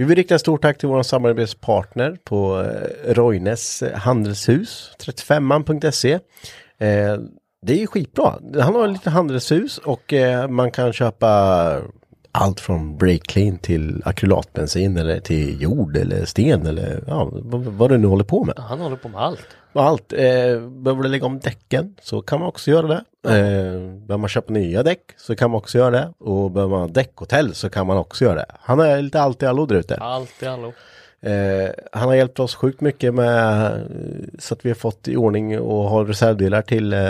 Vi vill rikta stort tack till vår samarbetspartner på eh, Roines eh, handelshus, 35man.se. Eh, det är ju skitbra. Han har lite handelshus och man kan köpa allt från breakclean till akrylatbensin eller till jord eller sten eller ja, vad, vad du nu håller på med. Han håller på med allt. Allt. Eh, behöver du lägga om däcken så kan man också göra det. Eh, behöver man köpa nya däck så kan man också göra det. Och behöver man däckhotell så kan man också göra det. Han är lite allt i allo där ute. Allt i allo. Eh, han har hjälpt oss sjukt mycket med eh, så att vi har fått i ordning och har reservdelar till, eh,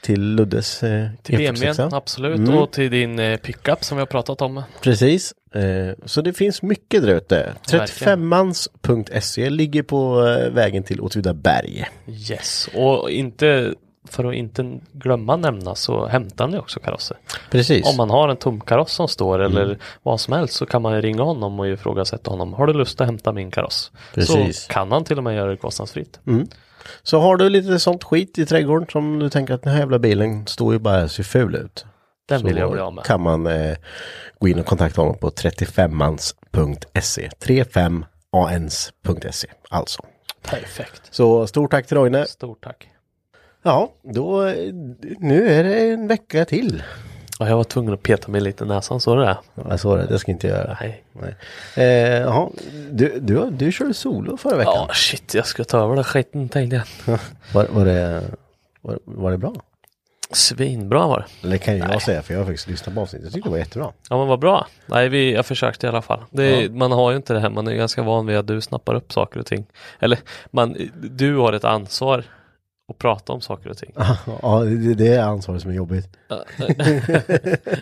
till Luddes eh, Till E46. BMWn, absolut. Mm. Och till din eh, pickup som vi har pratat om. Precis. Eh, så det finns mycket där ute. 35mans.se ligger på vägen till Åtvidaberg. Yes. Och inte, för att inte glömma nämna så hämtar ni också karosser. Precis. Om man har en tom kaross som står eller Mm. vad som helst så kan man ju ringa honom och ifrågasätta honom. Har du lust att hämta min kaross? Precis. Så kan han till och med göra det kostnadsfritt. Mm. Så har du lite sånt skit i trädgården som du tänker att den här jävla bilen står ju bara ser ful ut. Den så vill jag bli av med. kan man eh, gå in och kontakta honom på 35mans.se. 35ans.se alltså. Perfekt. Så stort tack till Roine. Stort tack. Ja, då nu är det en vecka till. Ja, jag var tvungen att peta mig lite i näsan, så det? Ja, Jag såg det, det ska inte göra. Nej. Nej. Eh, jaha, du, du, du körde solo förra veckan. Ja, shit, jag ska ta över den skiten tänkte jag. Var, var, det, var, var det bra? Svinbra var det. Eller kan ju jag säga för jag har faktiskt lyssnat på avsnittet. Jag tyckte det var jättebra. Ja men vad bra. Nej vi, jag försökte i alla fall. Det, är- Ja. Man har ju inte det här, man är ganska van vid att du snappar upp saker och ting. Eller man, du har ett ansvar att prata om saker och ting. Ja, det, det är ansvaret som är jobbigt.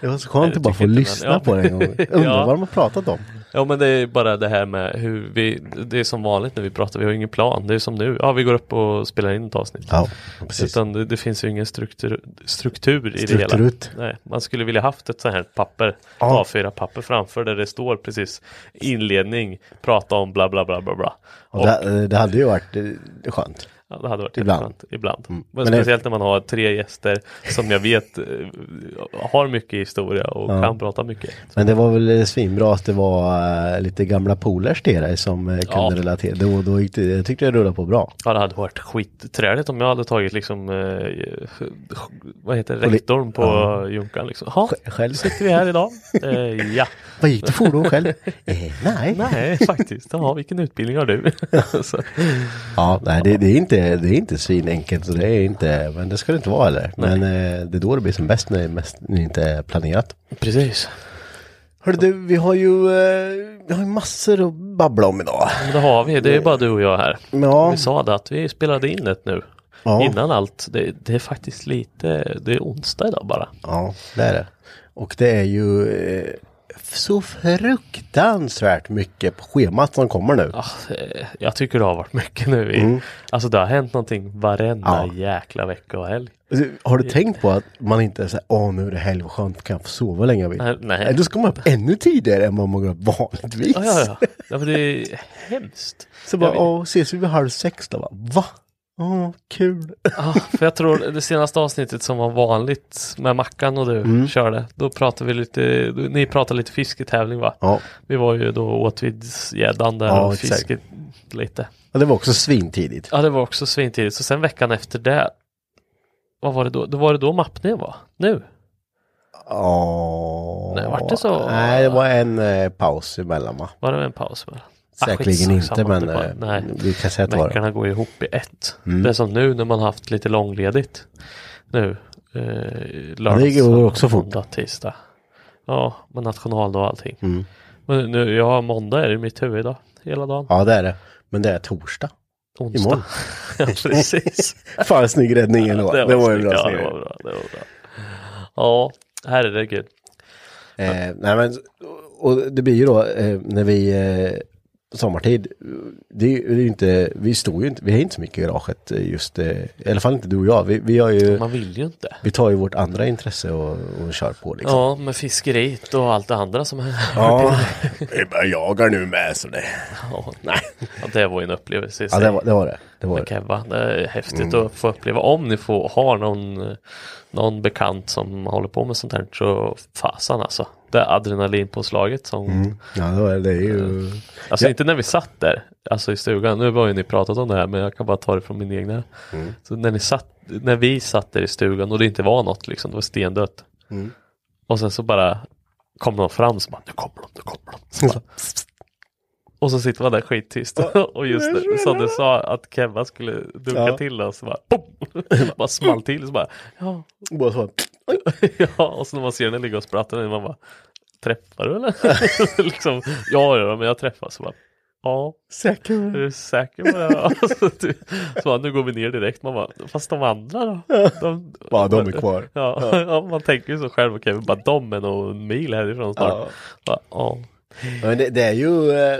Det var så skönt att bara få lyssna man. Ja. på det en gång. Undrar Ja. vad de har pratat om. Ja men det är bara det här med hur vi, det är som vanligt när vi pratar, vi har ingen plan. Det är som nu, ja vi går upp och spelar in ett avsnitt. Ja, precis. Utan det, det finns ju ingen struktur, struktur i det hela. Nej, man skulle vilja haft ett sånt här papper, Ja. A4-papper framför där det står precis inledning, prata om bla bla bla bla bla. Och det, det hade ju varit eh, skönt. Ja, det hade varit Ibland. ibland. ibland. Mm. Men, Men det- speciellt när man har tre gäster som jag vet eh, har mycket historia och Ja. kan prata mycket. Men det var väl eh, svinbra att det var eh, lite gamla polers till dig som kunde Ja. relatera. Då, då gick det, jag tyckte det rullade på bra. Ja, det hade varit skitträligt om jag hade tagit liksom vad heter rektorn på Ja. Junkan liksom. Ja, Själv? sitter vi här idag. Ja. Vad gick det fordon själv? eh, nej. Nej, faktiskt. Ja, vilken utbildning har du? Ja, nej det, det är inte, det är inte svinenkelt så det är inte, men det ska det inte vara heller. Men eh, det är då det blir som bäst när det, mest, när det inte är planerat. precis. Hörru du, vi har ju, eh, vi har ju massor att babbla om idag. Men det har vi. Det är bara du och jag här. Ja. Vi sa det att vi spelade in ett nu. Ja. Innan allt. Det, det är faktiskt lite, det är onsdag idag bara. Ja, det är det. Och det är ju, eh, så fruktansvärt mycket på schemat som kommer nu. Ja, eh, jag tycker det har varit mycket nu. I, Alltså det har hänt någonting varenda Mm. Ja. jäkla vecka och helg. Har du tänkt på att man inte säger åh nu är det helg, vad skönt, kan jag få sova länge jag vill. Nej, nej. Då ska man upp ännu tidigare än vad man går upp vanligtvis. Ja, ja, ja. ja men det är hemskt. Så bara, Jag åh, ses vi vid halv sex då? Va? Åh, kul. Ja, för jag tror det senaste avsnittet som var vanligt med Mackan och du Mm. körde, då pratade vi lite, ni pratade lite fisketävling va? Ja, Vi var ju då åtvidsgäddan där Ja, och fisket lite. och det var också svintidigt. Ja, det var också svintidigt. Så sen veckan efter det, vad var det då? Då var det då mappningen var? Nu? Ja. Nej, vart det så? Nej, det var en eh, paus emellan va? Var det en paus Ah, Säkerligen inte, skitsamma, men det var- eh, vi kan säga att det var det. Veckorna går ihop i ett. Mm. Det är som nu när man haft lite långledigt. Nu. Eh, lördag, det går också fort. måndag, tisdag. Ja, med nationaldag och allting. Mm. Men nu, ja, måndag är det i mitt huvud idag. Hela dagen. Ja, det är det. Men det är torsdag. Onsdag. imorgon. ja, precis. Fan, snygg räddning ändå. Det, det var ju snyggt. bra. Ja, det var bra. Det var bra. Ja, herregud. Eh, nej men, och det blir ju då eh, när vi eh, sommartid, det är ju inte, vi står ju inte, vi har inte så mycket i garaget eh, just, eh, i alla fall inte du och jag. Vi, vi har ju, Man vill ju inte. vi tar ju vårt andra intresse och, och kör på liksom. Ja, med fiskeriet och allt det andra som är. Ja, vi bara jagar nu med så det. Ja, nej. Ja, det var ju en upplevelse i Ja, sig. det var det. Var det. det, var det. Det är häftigt Mm. att få uppleva. Om ni får, har någon, någon bekant som håller på med sånt här så fasan alltså. Är adrenalinpåslaget som, Mm. Ja, det, var, det. är ju, alltså Ja. inte när vi satt där, alltså i stugan. Nu har ju ni pratat om det här men jag kan bara ta det från min egna. Mm. Så när ni satt, när vi satt där i stugan och det inte var något liksom, det var stendött. Mm. Och sen så bara kom de fram så bara, nu kommer de, nu kommer de. Så bara, och så sitter man där skittyst. och just det, som du sa att Kevin skulle dunka Ja. till oss. Så bara, bara small till. Så bara, ja. bara så. ja. Och så när man ser den ligga och sprattla. Man bara, träffar du eller? liksom, ja, ja, men jag träffar. Så bara, ja. Säker. Är du säker på det? Alltså, du, så bara, nu går vi ner direkt. Man bara, fast de andra då? De, Bara de är kvar. Ja, ja. man tänker ju så själv. Okej, bara de är nog en mil härifrån snart. Ja. Bara, ja. Men det, det är ju eh,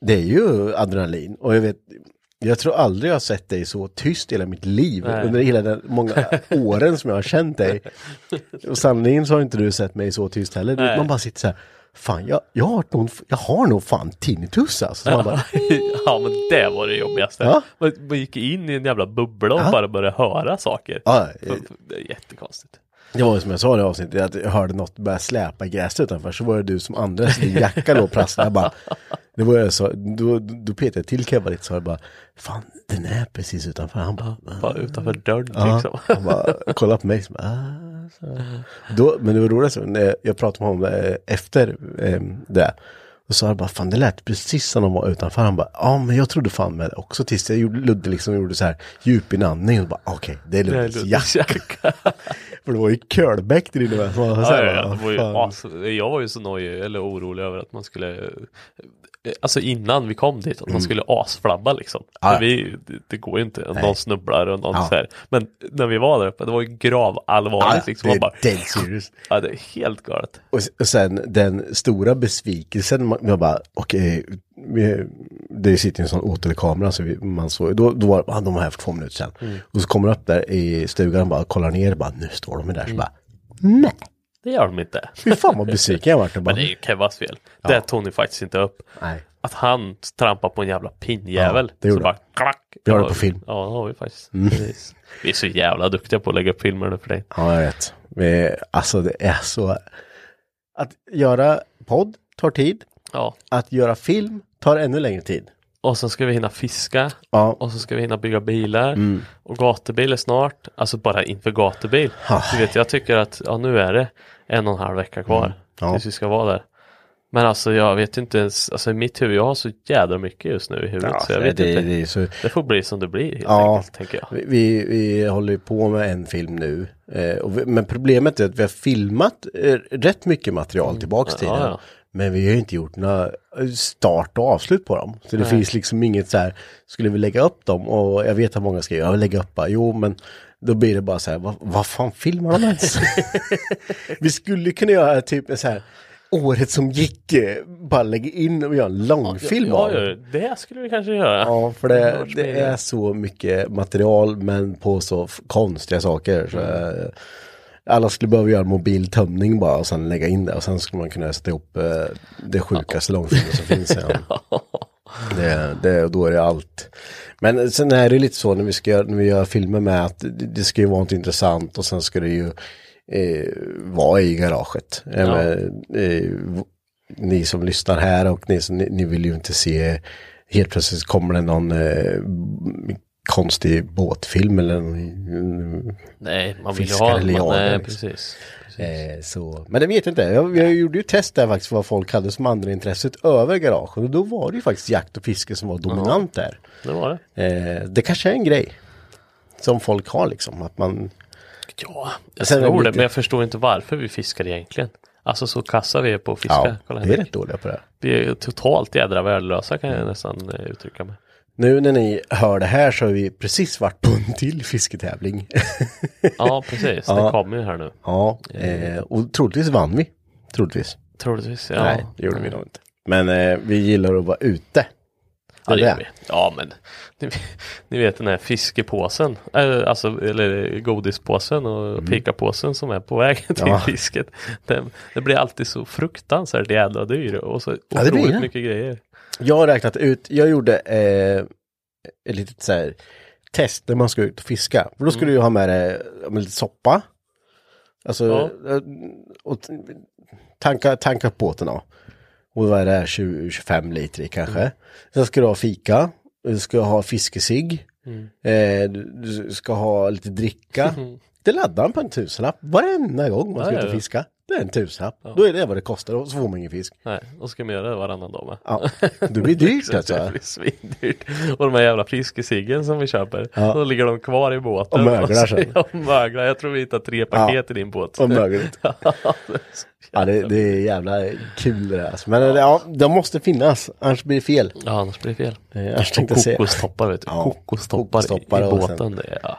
Det är ju adrenalin och jag vet Jag tror aldrig jag har sett dig så tyst i hela mitt liv Nej. under hela den många åren som jag har känt dig. Och sannolikt så har inte du sett mig så tyst heller. Du-. Man bara sitter så här Fan jag, jag, har, nog, jag har nog fan tinnitus alltså. Så man bara, ja men det var det jobbigaste. Ja. Man, man gick in i en jävla bubbla och Ja. bara började höra saker. ja, för- Det är jättekonstigt. Det var ju som jag sa i det avsnittet, att jag hörde något börja släpa i gräset utanför, så var det du som andades din jacka då och. Jag bara, det var jag så, då, då petade jag till Kebba lite så jag bara, fan den är precis utanför. Han bara, Bara utanför dörren ja. liksom. Han bara, kolla på mig. Så bara, ah, så. Då, men det var roligt, när jag pratade med honom eh, efter eh, det. Och så jag bara, fan det lät precis som de var utanför. Han bara, ja men jag trodde fan med det också tills jag gjorde, Ludde liksom gjorde så här djup inandning. Och bara, okej, är Det är Luddes jacka. jacka. För det var ju Kölbäck där inne med. Så Ja, ja, ja, var ju jag var ju så nojig eller orolig över att man skulle Alltså innan vi kom dit, att man skulle asflabba liksom. Mm. Ja. Vi, det, det går ju inte, Nej. någon snubblar och någon Ja. så här. Men när vi var där uppe, det var ju grav allvarligt liksom. Man bara, ja det är helt galet. Och, och sen den stora besvikelsen, man, jag bara, okej, vi- det sitter ju en sån återkamera så vi, man såg, då, då var ah, de var här för två minuter sedan. Mm. Och så kommer de upp där i stugan och bara kollar ner, bara nu står de där, Mm. så bara, nej, Det gör de inte. fy fan vad besviken jag vart. Men det är ju Kevas fel. Det tog ni faktiskt inte upp. nej. Att han trampar på en jävla pinnjävel. Ja, det gjorde så bara klack. Vi har det Ja, på film. Mm. Ja, det har vi faktiskt. Precis. Vi är så jävla duktiga på att lägga upp filmer nu för dig. Ja, jag vet. Vi, alltså det är så, att göra podd tar tid, Ja. att göra film tar ännu längre tid. Och så ska vi hinna fiska. Ja, Och så ska vi hinna bygga bilar. Mm. Och gatubil är snart. Alltså bara inför gatubil. Du vet, jag tycker att ja, nu är det en och en halv vecka kvar. Mm. Ja. Tills vi ska vara där. Men alltså jag vet inte ens, alltså i mitt huvud, jag har så jädra mycket just nu i huvudet. ja så jag vet det, inte. det så, Det får bli som det blir helt Ja. enkelt, tänker jag. Vi- Vi, håller på med en film nu. Eh, vi, men problemet är att vi har filmat eh, rätt mycket material tillbaks till Ja, tiden. Ja. Men vi har ju inte gjort några eh, start och avslut på dem. Så det Nej. finns liksom inget så här, skulle vi lägga upp dem? Och jag vet att många skriver, jag vill lägga upp, bara, jo men Då blir det bara så här, vad, vad fan filmar de ens? vi skulle kunna göra typ så här, året som gick, eh, bara lägga in och göra en långfilm ja, av. ja, det skulle vi kanske göra. Ja, för det, det är så mycket material men på så konstiga saker. Så, eh, alla skulle behöva göra mobiltömning bara och sen lägga in det och sen skulle man kunna sätta ihop eh, det sjukaste långfilmen som finns. Ja. Det, det, då är det allt. Men sen är det lite så när vi, ska, göra- när vi gör filmer med att det, ska ju vara något intressant och sen ska det ju eh, vara i garaget. Ja. menar, eh, ni som lyssnar här och ni, som, ni, ni vill ju inte se helt plötsligt kommer det någon eh, konstig båtfilm eller någon, Nej, man vill ju ha Nej, liksom. precis. precis. Eh, så. Men det vet jag inte. Jag, jag gjorde ju test där faktiskt vad folk hade som andra intresset över garaget. Och då var det ju faktiskt jakt och fiske som var dominant där. Det var det. Eh, det kanske är en grej. Som folk har liksom. Att man... Ja, jag Sen tror det, lite- men jag förstår inte varför vi fiskar egentligen. Alltså så kassa vi är på att fiska. Ja, Kolla vi är rätt dåliga på det. Vi är totalt jädra värdelösa kan jag nästan eh, uttrycka mig. Nu när ni hör det här så har vi precis varit på en till fisketävling. Ja, precis. Ja. Den kommer ju här nu. ja, eh, och troligtvis vann vi. Troligtvis. Troligtvis. Ja. Nej, det gjorde vi nog inte. Men eh, vi gillar att vara ute. Ja, det gör vi. Ja, men ni, ni vet den här fiskepåsen, äh, alltså, eller godispåsen och pikapåsen som är på väg till Mm. Ja. fisket. Det, det blir alltid så fruktansvärt jävla dyr och så Ja, det otroligt det. mycket grejer. Jag har räknat ut, jag gjorde eh, ett litet så här test när man ska ut och fiska. För då ska du ju ha med dig lite soppa. Alltså, Ja. eh, och tanka, tanka upp båten då. Och vad är det, 20, 25 liter i kanske. Sen ska du ha fika, du ska ha fiskesig, eh, du, du ska ha lite dricka. Det laddar man på en tusenlapp varenda gång man ska ut och fiska. Det är en tusenlapp. Då är det vad det kostar och så får man ingen fisk. Nej, och ska man göra det varannan dag med. Ja, det blir dyrt Så alltså. Det blir svindyrt. Och de här jävla fiskesiggen som vi köper. Ja. Då ligger de kvar i båten. Och möglar sen. Ja, och möglar. Jag tror vi hittar tre paket i din båt. Och mögligt. Ja, det, det är jävla kul det där. Alltså. Men ja, de måste finnas, annars blir det fel. Ja, annars blir det fel. Eh, annars Och kokostoppar vet du. Ja, kokostoppar, kokostoppar i, i båten. sen- Det ja.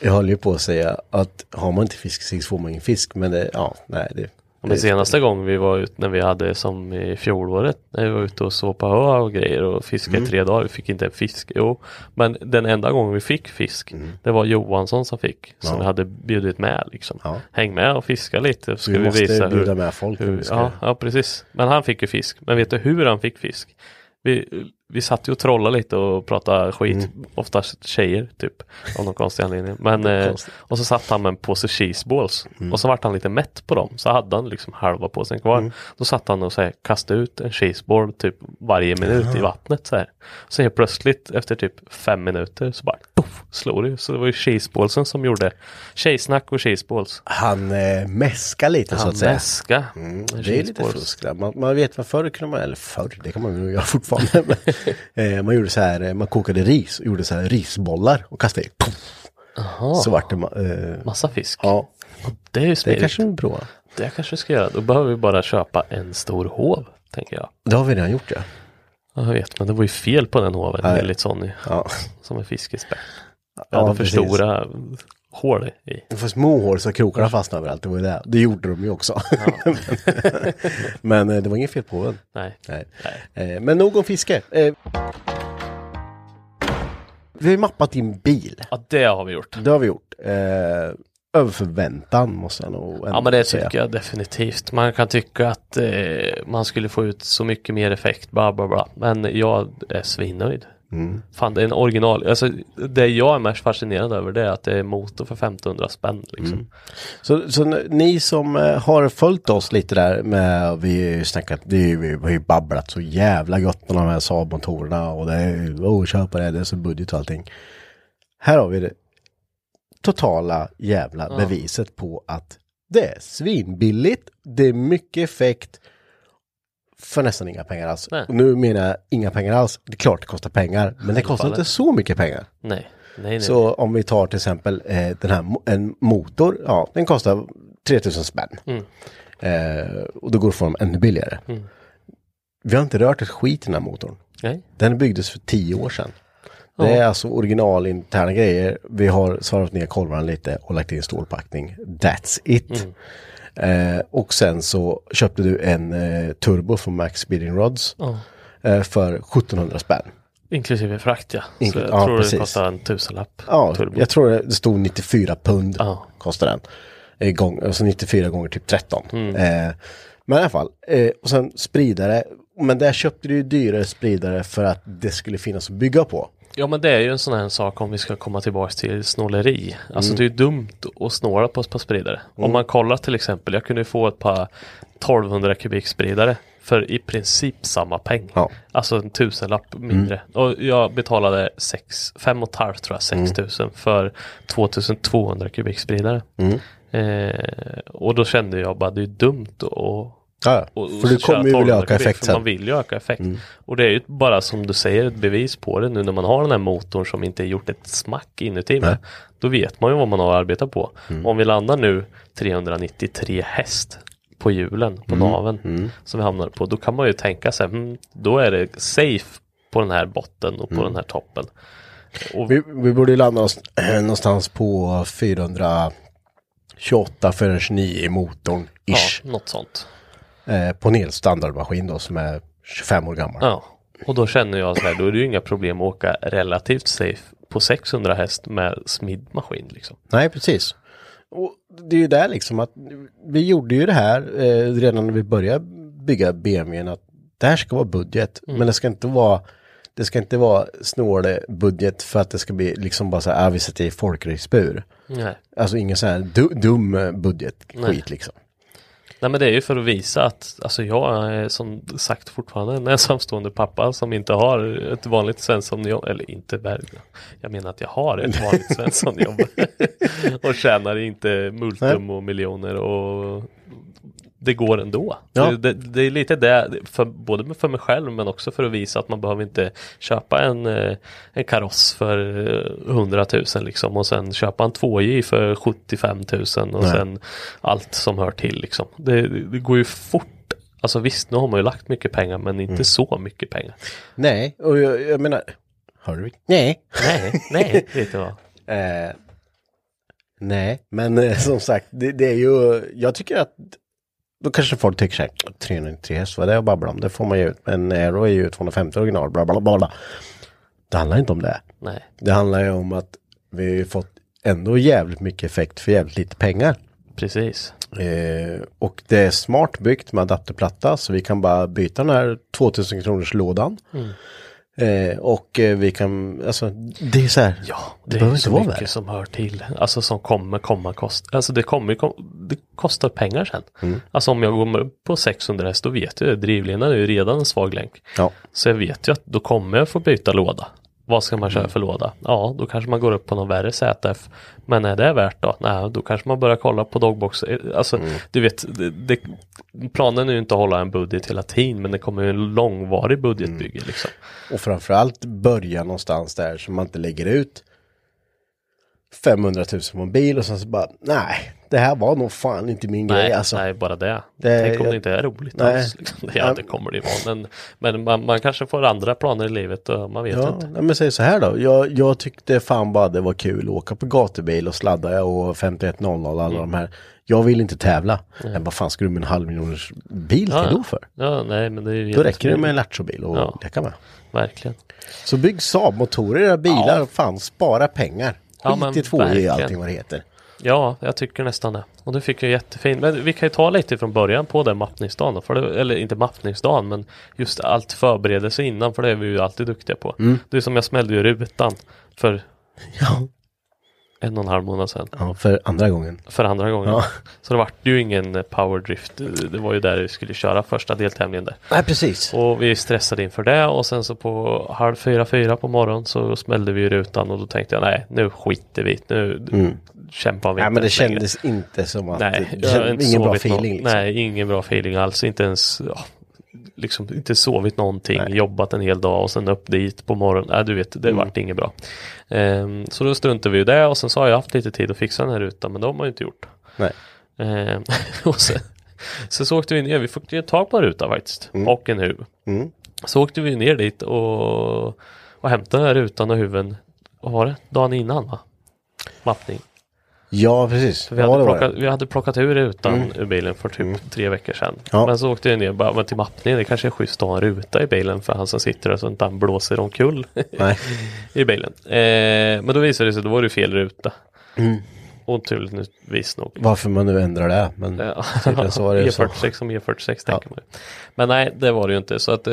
Jag- håller ju på att säga att har man inte fiskesig så får man ingen fisk. Men det, ja, nej det. Men det senaste gången vi var ute när vi hade som i fjolåret när vi var ute och såg på ö och grejer och fiskade Mm. tre dagar. Vi fick inte en fisk. Jo, men den enda gången vi fick fisk det var Johansson som fick. Som Mm. Ja. vi hade bjudit med liksom. Ja. Häng med och fiska lite. Så ska vi vi, måste visa bjuda hur, med folk. hur ska- ja, ja, precis. Men han fick ju fisk. Men vet du hur han fick fisk? Vi, vi satt ju och trollade lite och pratade skit. Mm. Oftast tjejer typ. Av någon konstig anledning. Men, eh, och så satt han med en påse cheeseballs. Mm. Och så vart han lite mätt på dem. Så hade han liksom halva påsen kvar. Mm. Då satt han och så här, kastade ut en cheeseball typ varje minut i vattnet. Så, här. så helt plötsligt efter typ fem minuter så bara poff, slog det. Så det var ju cheeseballsen som gjorde tjejsnack och cheeseballs. Han eh, mäskar lite så Han att säga. väska. Mm, det är lite fusk. Man, man vet vad förr kunde man, eller förr, det kan man ju göra fortfarande. eh, man gjorde så här, eh, man kokade ris och gjorde så här risbollar och kastade i. Så vart det, eh, Massa fisk. ja, Det är ju det smidigt. kanske är bra. Det kanske vi ska göra. Då behöver vi bara köpa en stor hov. Tänker jag. Det har vi redan gjort ja. Ja, jag vet, men det var ju fel på den hoven. Enligt Sonny. Ja, Som en fiskespett. Jag Ja, för precis. stora hål i. det får små hål så krokarna fastnar överallt. Det var det. Det gjorde de ju också. men eh, det var inget fel på den. Nej. Nej. Eh, men nog om fiske. Eh, vi har mappat din bil. Ja, det har vi gjort. Det har vi gjort. Över förväntan måste jag nog ändå Ja men det säga. tycker jag definitivt. Man kan tycka att eh, man skulle få ut så mycket mer effekt, bla bla bla. Men jag är svinnöjd. Mm. Fan det är en original, alltså det jag är mest fascinerad över det är att det är motor för 1500 spänn liksom. Mm. Så, så ni som eh, har följt oss lite där med, vi snackat, ju- vi har ju babblat så jävla gott med de här Saab-motorerna och det är, åh köpa det, det är så budget och allting. Här har vi det totala jävla beviset på att det är svinbilligt, det är mycket effekt för nästan inga pengar alls. Nej. Och nu menar jag inga pengar alls, det är klart det kostar pengar, men det kostar inte så mycket pengar. Nej, nej, nej. Så om vi tar till exempel eh, den här en motor, ja den kostar 3000 spänn. Mm. Eh, och då går det att dem ännu billigare. Vi har inte rört ett skit i den här motorn. nej. Den byggdes för 10 år sedan. Det är alltså originalinterna grejer. Vi har svarvat ner kolvarna lite och lagt in stålpackning. That's it. Eh, och sen så köpte du en eh, turbo från Max Speeding Rods. Ja. Eh, för 1700 spänn. Inklusive frakt ja. Inkl- så jag ja, tror precis. det kostar en tusenlapp. Ja, turbo. jag tror det stod 94 pund Ja. kostar den. Eh, Gång, alltså 94 gånger typ 13. Mm. Eh, men i alla fall, eh, och sen spridare. Men där köpte du ju dyrare spridare för att det skulle finnas att bygga på. Ja men det är ju en sån här sak om vi ska komma tillbaks till snåleri. Alltså Mm. det är ju dumt att snåla på ett par spridare. Om man kollar till exempel, jag kunde få ett par 1200 kubik spridare för i princip samma peng. Ja. Alltså en tusenlapp mindre. Och jag betalade sex, fem och ett halvt tror jag, 6000 för 2200 kubik spridare. Eh, och då kände jag bara det är dumt att Ja, och, för du kommer ju vilja 1200 öka effekt för Man sen. vill ju öka effekt. Och det är ju bara som du säger ett bevis på det nu när man har den här motorn som inte är gjort ett smack inuti med. Då vet man ju vad man har att arbeta på. Om vi landar nu 393 häst på hjulen, på naven som vi hamnar på. Då kan man ju tänka sig, mm, då är det safe på den här botten och på den här toppen. Och, Vi, vi borde ju landa oss eh, någonstans på 428 429 i motorn ja, ish. något sånt. Eh, på en hel standardmaskin då som är 25 år gammal. Ja, och då känner jag så här, då är det ju inga problem att åka relativt safe på 600 häst med smidd maskin liksom. Nej, precis. Och det är ju där liksom att vi gjorde ju det här eh, redan när vi började bygga BMWn att det här ska vara budget, Mm. men det ska inte vara det ska inte vara snåle budget för att det ska bli liksom bara så här, ah, vi sätter i folkracebur. Nej. Alltså ingen sån här du, dum budget Nej. skit liksom. Nej men det är ju för att visa att alltså jag är som sagt fortfarande en ensamstående pappa som inte har ett vanligt svenssonjobb. Eller inte väl. Jag menar att jag har ett vanligt svenssonjobb. och tjänar inte multum och miljoner och det går ändå. Ja. Det, det, är lite det, för, både för mig själv men också för att visa att man behöver inte köpa en, eh, en kaross för eh, 100 000 liksom och sen köpa en 2J för 75 000 och Nej. sen allt som hör till liksom. Det, det går ju fort. Alltså visst, nu har man ju lagt mycket pengar men Mm. inte så mycket pengar. Nej, och jag, jag menar, hör du? Nej. Nej, nej, vet du vad? Eh, nej, men eh, som sagt, det, det är ju, jag tycker att då kanske folk tycker så här, 393 häst, vad är det att babbla om? Det får man ju ut, men Aero är ju 250 original, bla bla bla. Det handlar inte om det. Nej, Det handlar ju om att vi har ju fått ändå jävligt mycket effekt för jävligt lite pengar. precis. Eh, och det är smart byggt med adapterplatta så vi kan bara byta den här 2000 kronors lådan. Eh, och eh, vi kan, alltså det är så här. Ja, det, det, behöver inte så vara mycket som hör till. Alltså som kommer komma kost. Alltså det kommer det kostar pengar sen. Mm. Alltså om jag går på 600 häst då vet jag. Drivlinan är ju redan en svag länk. Ja. Så jag vet ju att då kommer jag få byta låda. Vad ska man Mm. köra för låda? Ja, då kanske man går upp på någon värre ZF. Men är det värt då? Nej, då kanske man börjar kolla på dogbox. Alltså, Mm. du vet, det, det, planen är ju inte att hålla en budget hela tiden, men det kommer ju en långvarig budgetbygge liksom. Och framförallt börja någonstans där så man inte lägger ut 500 000 på en bil och sen så bara nej, det här var nog fan inte min Nej, grej alltså. nej, bara det. Det- Tänk om jag- det inte är roligt Nej. alls. Liksom. Ja, det kommer det vara. Men, men man, man kanske får andra planer i livet och man vet Ja, inte. nej, men säg så här då. Jag, jag tyckte fan bara det var kul att åka på gatubil och sladda och 5100 och alla Mm. de här. Jag vill inte tävla. Men vad fan ska du med en halv miljoners bil Ja, till då för? Ja, nej, men det är ju Då räcker det med en Lattjo-bil och Ja. leka med. Verkligen. Så bygg Saab-motorer i era bilar och fan spara pengar. Ja, Skit men i två i allting vad det heter. Ja, jag tycker nästan det. Och det fick jag jättefint. Men vi kan ju ta lite från början på den mappningsdagen. då, För det, eller inte mappningsdagen, men just allt förberedelse innan. För det är vi ju alltid duktiga på. Mm. Det är som jag smällde ju rutan för Ja. En och en halv månad sedan. ja, för andra gången. För andra gången. Ja. Så det vart ju ingen eh, powerdrift. Det var ju där vi skulle köra första deltävlingen där. Nej, precis. Och vi stressade inför det och sen så på halv fyra, fyra på morgonen så smällde vi rutan och då tänkte jag nej, nu skiter vi Nu kämpar vi Nej, inte men det kändes inte som att... Nej, det inte ingen bra feeling. Liksom. Nej, ingen bra feeling alls. Inte ens ja, liksom inte sovit någonting, Nej. jobbat en hel dag och sen upp dit på morgonen. Nej, du vet, det Mm. vart inget bra. Ehm, så då struntade vi i det och sen så har jag haft lite tid att fixa den här rutan, men det har man ju inte gjort. Nej. Ehm, och sen, sen så åkte vi ner, vi fick ju tag på en ruta faktiskt, och en huv. Mm. Så åkte vi ner dit och och hämtade den här rutan och huven, vad var det? Dagen innan va? Mappning. Ja, precis. Vi, hade var plockat, vi hade plockat ur rutan ur bilen för typ tre veckor sedan. Ja. Men så åkte jag ner bara, men till mappningen, det kanske är schysst att ha en ruta i bilen för han som sitter där så att inte han blåser omkull i bilen. Eh, men då visade det sig, då var det fel ruta. Mm. Oturligtvis nog. Varför man nu ändrar det. Men Ja. tydligen så var det ju så. E46 som E46 tänker man. Men nej, det var det ju inte. Så att, eh,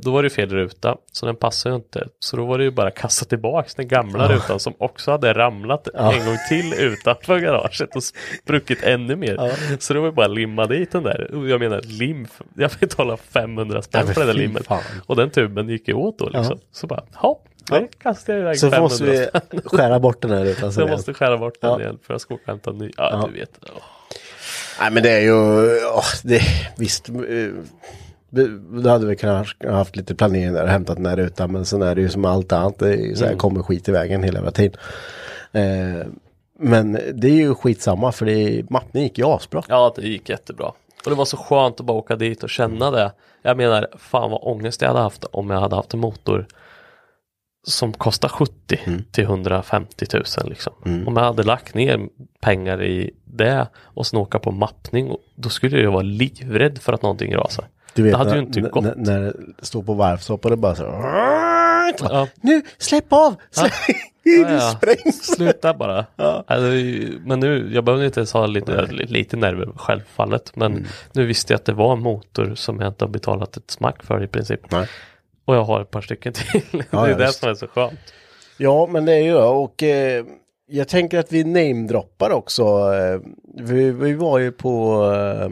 då var det ju fel ruta. Så den passade ju inte. Så då var det ju bara kasta tillbaks den gamla rutan som också hade ramlat en gång till utanför garaget och spruckit ännu mer. Så det var ju bara limma dit den där. Jag menar lim. Jag betalade 500 spänn Ja, för det där limmet. fan. Och den tuben gick ju åt då liksom. Så bara, hopp, det kastade jag iväg Så 500 måste vi skära bort den här rutan. Så jag måste skära bort den Ja. igen för jag ska åka och hämta en ny. Ja, Ja. du vet. Åh. Nej men det är ju, åh, det, visst. eh, Då hade vi kunnat ha haft lite planering där och hämtat den här rutan. Men sen är det ju som allt annat. Det är så här, kommer skit i vägen hela jävla tiden. Eh, men det är ju skitsamma för det, mappningen gick ju asbra. Ja, det gick jättebra. Och det var så skönt att bara åka dit och känna det. Jag menar, fan vad ångest jag hade haft om jag hade haft en motor som kostar 70 till 150 000 liksom. Om jag hade lagt ner pengar i det och sen åka på mappning, då skulle jag vara livrädd för att någonting rasar. Du vet det hade när, ju inte gått. när, när det står på varvstopp och det bara så Ja. Nu, släpp av! Släpp. Ja, ja. sprängs! Sluta bara. Ja. ju- men nu, jag behövde inte ens ha lite, lite nerver självfallet. Men Mm. nu visste jag att det var en motor som jag inte har betalat ett smack för i princip. Nej. Och jag har ett par stycken till. det är ja, det visst. som är så skönt. Ja, men det är ju det. Och eh, jag tänker att vi namedroppar också. Eh, vi, vi var ju på... Eh,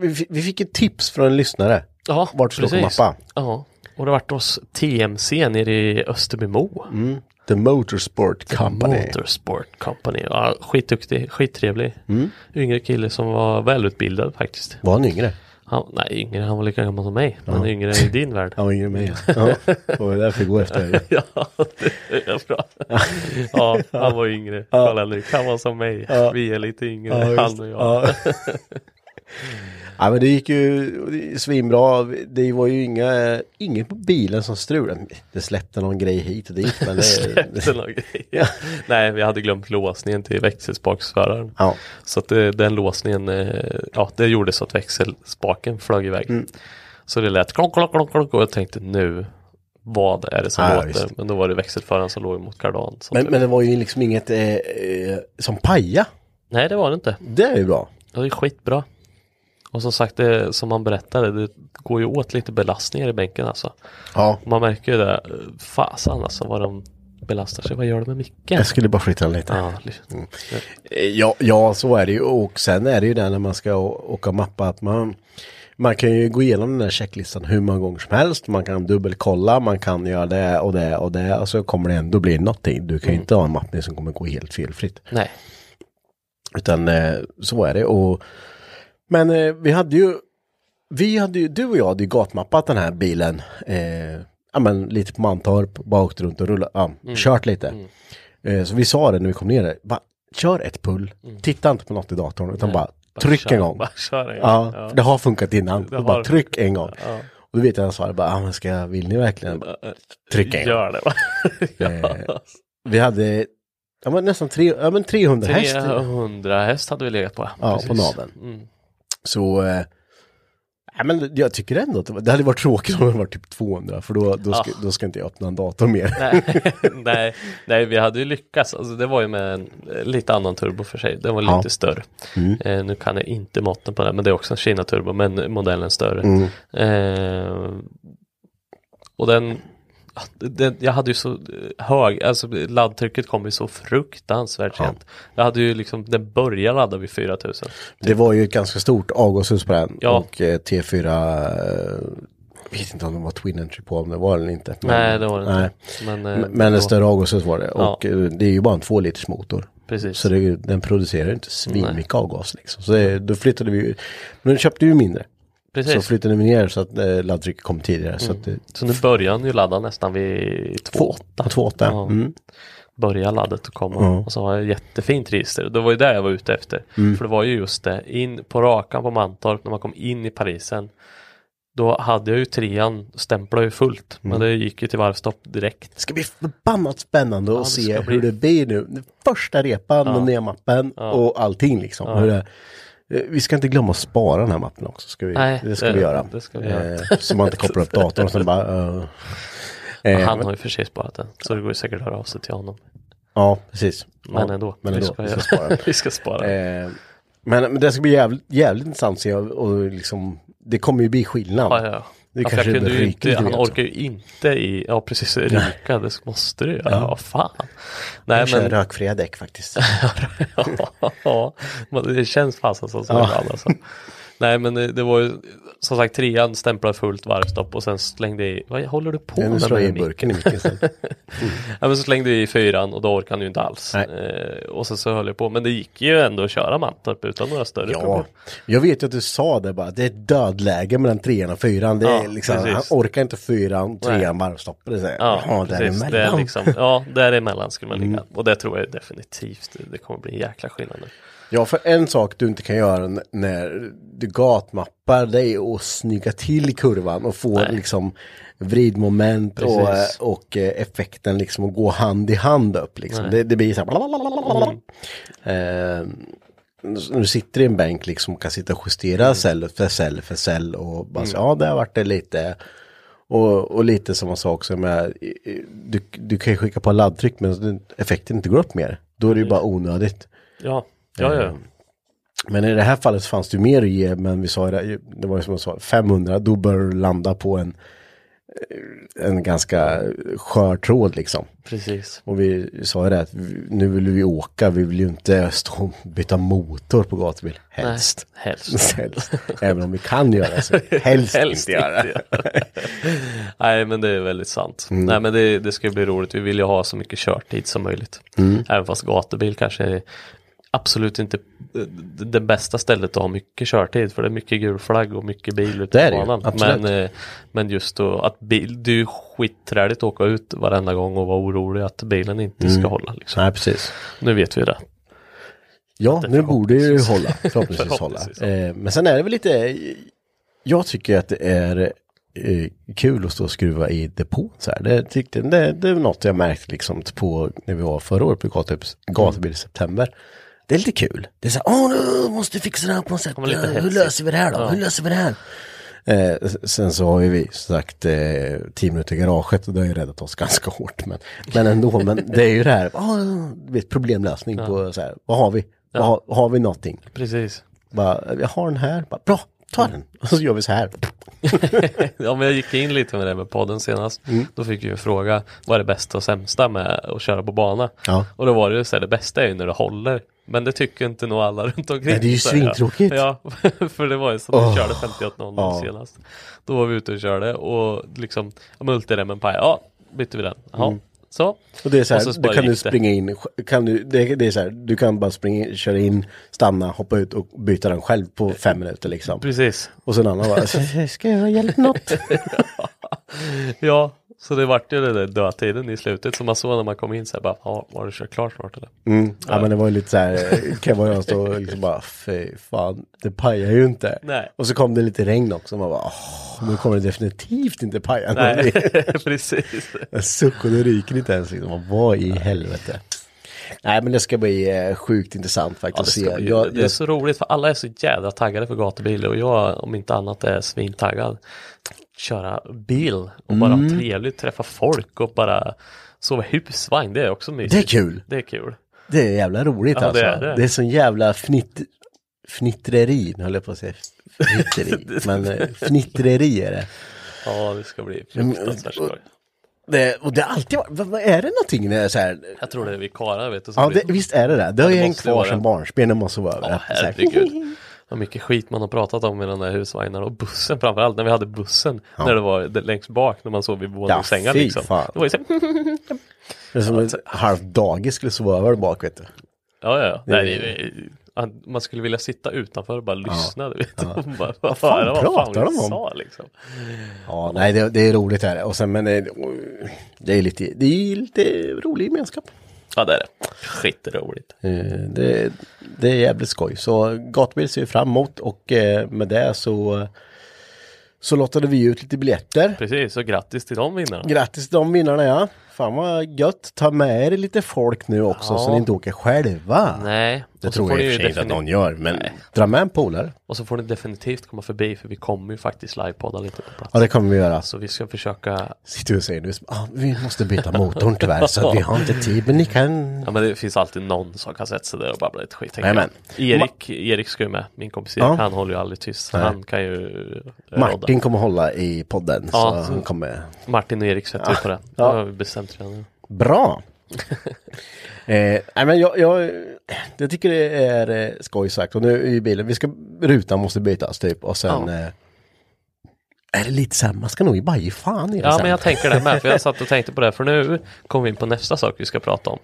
vi, vi fick ett tips från en lyssnare. Ja, Vart precis. Ja, och det vart hos TMC nere i Österbymo. Mm. The Motorsport Company. Motorsport Company. Ja, skitduktig, skittrevlig. Mm. Yngre kille som var välutbildad faktiskt. Var han yngre? Han, nej, yngre, han var lika gammal som mig. Men yngre i din värld. Han var yngre än mig. Ja, det är därför vi går efter. Ja, det är bra. Ja, han var yngre. Karl-Henrik, han var som mig. Vi är lite yngre, Ja, han och jag. Ja. ja men det gick ju svinbra. Det var ju inga, inget på bilen som strulade. Det släppte någon grej hit och dit. Men det, Släppte någon grej. Nej, vi hade glömt låsningen till växelspaksföraren. ja. Så att det, den låsningen, eh, ja det gjorde så att växelspaken flög iväg. Mm. Så det lät klonk, klonk, klonk, klonk och jag tänkte nu, vad är det som Ja, låter? visst. Men då var det växelföraren som låg mot kardan. Men, men det var ju liksom inget eh, eh, som paja. Nej, det var det inte. Det är ju bra. Det var ju skitbra. Och som sagt, det, som man berättade, det går ju åt lite belastningar i bänken alltså. Ja. Man märker ju det, fasan alltså vad de belastar sig. Vad gör de med micken? Jag skulle bara flytta lite. Ja, Eh, Ja, ja, så är det ju. Och sen är det ju det när man ska åka och mappa att man, man kan ju gå igenom den där checklistan hur många gånger som helst. Man kan dubbelkolla, man kan göra det och det och det och så kommer det ändå bli någonting. Du kan ju inte ha en mappning som kommer gå helt felfritt. Nej, Utan eh, så är det. Och, men eh, vi hade ju, vi hade ju, du och jag hade ju gatmappat den här bilen. Eh, ja men lite på Mantorp, bara åkt runt och rullat, ja, kört lite. Eh, så vi sa det när vi kom ner där, bara kör ett pull, titta inte på något i datorn utan bara, tryck kör, en gång. En gång. Ja, Ja. det har funkat innan. Det bara det tryck en gång. Ja. Och då vet jag han svarade bara, ah, men ska, vill ni verkligen? Tryck en gång. Gör det va? Eh, Vi hade, ja men nästan tre, ja, men 300 häst. 300 häst hade vi legat på. Ja, Precis. på naveln. Mm. Så, eh, ja, men jag tycker ändå att det, hade varit tråkigt om det var typ 200 för då, då, ska, då ska inte jag öppna en dator mer. nej, nej, nej, vi hade ju lyckats. Alltså, det var ju med en eh, lite annan turbo för sig. Den var Ja. lite större. Mm. Eh, nu kan jag inte måtten på det, men det är också en Kina turbo, men modellen större. Mm. Eh, och den, den, jag hade ju så eh, hög, alltså laddtrycket kom ju så fruktansvärt sent. Jag hade ju liksom, den började ladda vid 4000. Det var ju ett ganska stort avgashus på den Ja. och eh, T4, eh, jag vet inte om det var Twin Entry på, om det var det eller inte. Men, Nej, det var det inte. Men, eh, Men, men då- en större avgashus var det Ja. och eh, det är ju bara en två liters motor. Precis. Så det, den producerar inte svinmycket avgas liksom. Så det, då flyttade vi ju, men då köpte ju mindre. Precis. Mm. Så flyttade vi ner så att eh, laddtrycket kom tidigare. Så att det, Så nu börjar han ju ladda nästan vid 2.8. 2.8. Ja. Mm. Börjar laddet att komma. Ja. Och så har jag jättefint register. Det var ju det jag var ute efter. Mm. För det var ju just det, in på rakan på Mantorp när man kom in i Parisen. Då hade jag ju trean, stämplade ju fullt. Mm. Men det gick ju till varvstopp direkt. Det ska bli förbannat spännande Ja, att se bli- hur det blir nu. Den Första repan med nya mappen och allting liksom. Ja. Hur det, vi ska inte glömma att spara den här mappen också. Ska vi, Nej, det ska det- vi göra. det ska vi göra. Eh, så man inte kopplar upp datorn och sen bara... eh, eh, Han har ju för sig sparat den. Så det går ju säkert att höra av sig till honom. Ja, precis. Men ja, ändå. Men vi ändå, ska, vi ska spara. vi ska spara. Eh, men, men det ska bli jävligt, jävligt intressant att se och, och liksom, det kommer ju bli skillnad. Ja, ja. Det ja, kanske jag kunde inte, han orkar ju inte i, ja precis, ryka, det måste du göra, ja. fan. Nej Jag kör men, rökfria däck faktiskt. ja, det känns fasen så Ja. ibland alltså. Nej men det, det var ju, som sagt trean stämplade fullt varvstopp och sen slängde jag i, vad håller du på Nu med? slår jag i burken i micken sen. Ja men så slängde jag i fyran och då orkade han ju inte alls. Eh, och sen så höll jag på, men det gick ju ändå att köra Mantorp utan några större Ja, problem. jag vet ju att du sa det bara, det är dödläge mellan trean och fyran. Det är Ja, liksom, han precis. orkar inte fyran, trean stoppar det. Här, Ja, ja, däremellan. Det är liksom, ja, däremellan skulle man ligga. Mm. Och det tror jag definitivt, det- det kommer bli en jäkla skillnad nu. Ja, för en sak du inte kan göra när du gatmappar det är att snygga till kurvan och få Nej. liksom vridmoment och, och eh, effekten liksom att gå hand i hand upp liksom. Det, det blir så här blablabla. Eh, när du sitter i en bänk liksom och kan sitta och justera cell för cell för cell och bara så, ja det har varit det lite och, och lite som man sa också med, i- i- du, du kan ju skicka på laddtryck men effekten inte går upp mer. Då är det ju bara onödigt. Ja, ja, ja. Eh, Men i det här fallet fanns det ju mer att ge, men vi sa det, det var ju som jag sa, 500, då bör du landa på en, eh, en ganska skör tråd liksom. Precis. Och vi sa ju det att nu vill vi åka, vi vill ju inte stå och byta motor på gatubil, helst. Nej, helst. helst. Även om vi kan göra så helst, inte göra. Nej men det är väldigt sant. Mm. Nej men det, det ska ju bli roligt. Vi vill ju ha så mycket körtid som möjligt. Mm. Även fast gatubil kanske är absolut inte det- det bästa stället att ha mycket körtid. För det är mycket gul flagg och mycket bil ute på ju, banan. Men, eh, men just då att bil, det är ju skitträligt att åka ut varenda gång och vara orolig att bilen inte Mm. ska hålla. Liksom. Nej, precis. Nu vet vi det. Ja, Det nu borde ju förhoppningsvis. hålla. Förhoppningsvis hålla. Förhoppningsvis, Eh, men sen är det väl lite, jag tycker att det är eh, kul att stå och skruva i depån så här. Det, tyckte, det, det är något jag märkt liksom på när vi var förra året på gatubil i september. Det är lite kul. Det är så här, åh nu måste vi fixa det här på något sätt. Ja, Hur löser vi det här då? Ja. Hur löser vi det här? Eh, sen så har ju vi sagt eh, tio minuter i garaget och det har ju räddat oss ganska hårt. Men, men ändå, men det är ju det här, ah, vet, problemlösning på så här, vad har vi? Vad har, har vi någonting? Precis. Bara, jag har den här, bara, bra, ta den. Och så gör vi så här. ja, men jag gick in lite med det med podden senast. Mm. Då fick vi ju fråga vad är det bästa och sämsta med att köra på bana? Ja. Och då var det ju så här, det bästa är ju när det håller. Men det tycker inte nog alla runt omkring. Nej, det är ju så svintråkigt. Ja, för det var ju som vi Åh. körde 58.00 Ja. senast. Då var vi ute och körde och liksom multiremmen paj, ja, bytte vi den. Jaha, så. Mm. Och det är så här, så du kan du springa in, kan du, det, det är så här, du kan bara springa in, köra in, stanna, hoppa ut och byta den själv på fem minuter liksom. Precis. Och så en annan bara, ska jag hjälpa något? Ja, så det vart ju den där dödtiden i slutet. Så man såg när man kom in så här bara, ja, var det kört klart snart eller? Mm. Ja men det var ju lite så här, och jag stod och liksom bara, fy fan, det pajar ju inte. Nej. Och så kom det lite regn också, man bara, åh, nu kommer det definitivt inte paja. Nej, precis. Suck och det ryker inte ens liksom, vad i helvete. Nej men det ska bli eh, sjukt intressant Ja, faktiskt det, ska se. bli, Jag, det är jag, så roligt för alla är så jädra taggade för gatubil och jag om inte annat är svintaggad. Köra bil och bara Mm. ha trevligt, träffa folk och bara sova husvagn, det är också mysigt. det är kul. Det är kul. Det är jävla roligt Ja, alltså. det Det är är, det. sån jävla fnitt, fnittreri, höll jag på att säga. Fnitteri. men eh, fnittreri är det. Ja, det ska bli Men, fruktansvärt skoj. det. Och det har alltid varit, är det någonting när det är så här? Jag tror det är vi karlar vet du. Ja det, visst är det det. Det har det ju hängt kvar sedan det. barnsben, det måste vara. Ja, Så här, herregud. Vad mycket skit man har pratat om i den där husvagnarna och bussen framförallt när vi hade bussen när det var det- längst bak när man sov vid våningssängar fy liksom. fan. Det var ju så här, Det är som ett halvt dagis skulle sova över bak vet du. Ja, ja, ja. Det- Nej, det, är- man skulle vilja sitta utanför och bara lyssna. Du vet, Ja. bara, Vad fan höra pratar de om? Sa, liksom. Ja, nej det, det är roligt här. Och sen men det, det är lite, det är lite rolig gemenskap. Ja, det är det. Skitroligt. Eh, Det, det är jävligt skoj. Så gatubil ser vi fram emot och eh, med det så, så lottade vi ut lite biljetter. Precis, och grattis till de vinnarna. Grattis till de vinnarna ja. Fan vad gött. Ta med er lite folk nu också Ja. så ni inte åker själva. Nej. Det tror jag i och för sig inte att någon gör. Men Nej. dra med en polare. Och så får ni definitivt komma förbi för vi kommer ju faktiskt livepodda lite på plats. Ja det kommer vi göra. Så vi ska försöka, Sitter du och säger nu, ah, vi måste byta motorn tyvärr så vi har inte tid. Men ni kan... ja men det finns alltid någon som kan sätta sig där och babbla lite skit. Jajamän. jag. Erik, Erik ska ju med, min kompis Erik, Ja. han håller ju aldrig tyst. Nej. han kan ju eh, Martin rodda. kommer hålla i podden. Ja, så han kommer... Martin och Erik sätter ju på det. Det Ja. har vi bestämt redan nu. Bra! eh, nej men jag, jag, jag tycker det är eh, skoj sagt. Och nu i bilen, vi ska, rutan måste bytas typ. Och sen... Ja. Eh, är det lite så här, man ska nog bara ge fan i det Ja sen. men jag tänker det med, för jag satt och tänkte på det, för nu kommer vi in på nästa sak vi ska prata om.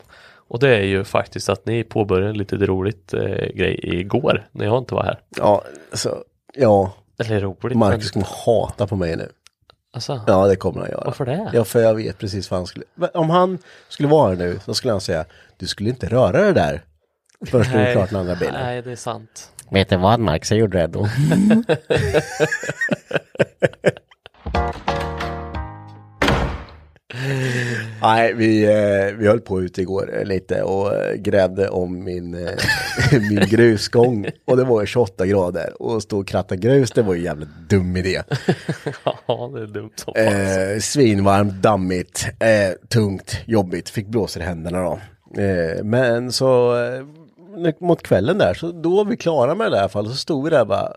Och det är ju faktiskt att ni påbörjade en lite roligt eh, grej igår, när jag inte var här. Ja, så, ja. Eller roligt, Marcus kommer hata på mig nu. Alltså, Ja, det kommer han göra. Varför det? Ja, för jag vet precis vad han skulle... Om han skulle vara här nu, så skulle han säga Du skulle inte röra det där. Först när du klart den andra bilen. nej, det är sant. Vet du vad Marcus, jag gjorde det då. Nej, vi, eh, vi höll på ute igår eh, lite och eh, grävde om min, min grusgång. Och det var ju 28 grader. Och stå och kratta grus, det var ju jävligt dum idé. Ja, det är dumt som. Eh, svinvarmt, dammigt, eh, tungt, jobbigt. Fick blåsor i händerna då. Eh, men så mot kvällen där, så då var vi klara med det i alla fall. Så stod vi där bara,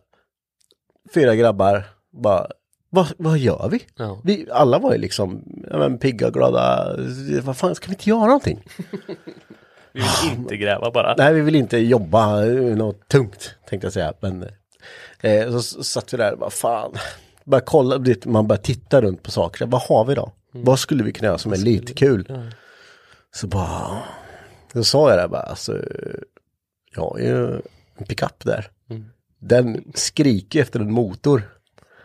fyra grabbar, bara, vad, vad gör vi? Ja. vi? Alla var ju liksom, ja, men, pigga, glada, vad fan, ska vi inte göra någonting? Vi vill inte gräva bara. Nej, vi vill inte jobba eh, något tungt, tänkte jag säga. Men eh, så, så satt vi där och bara, fan. Bara kolla, man bara titta runt på saker. Vad har vi då? Vad skulle vi kunna göra som är lite kul? Så bara, så sa jag det bara, alltså, jag har ju en pickup där. Den skriker efter en motor.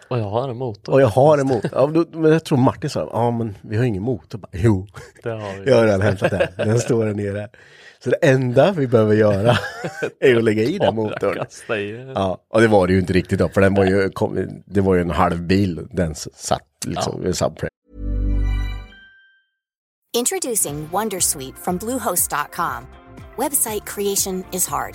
Och jag har en motor. Och jag har en motor. Ja, då, men jag tror Martin sa, ja men vi har ingen motor. Bara, jo, Det har vi. jag har redan hämtat den. Den står där nere. Så det enda vi behöver göra är att lägga i den motorn. Ja, och det var det ju inte riktigt då, för den var ju, kom, det var ju en halv bil den satt liksom subframe. Introducing Wondersuite from Bluehost.com. Website creation is hard,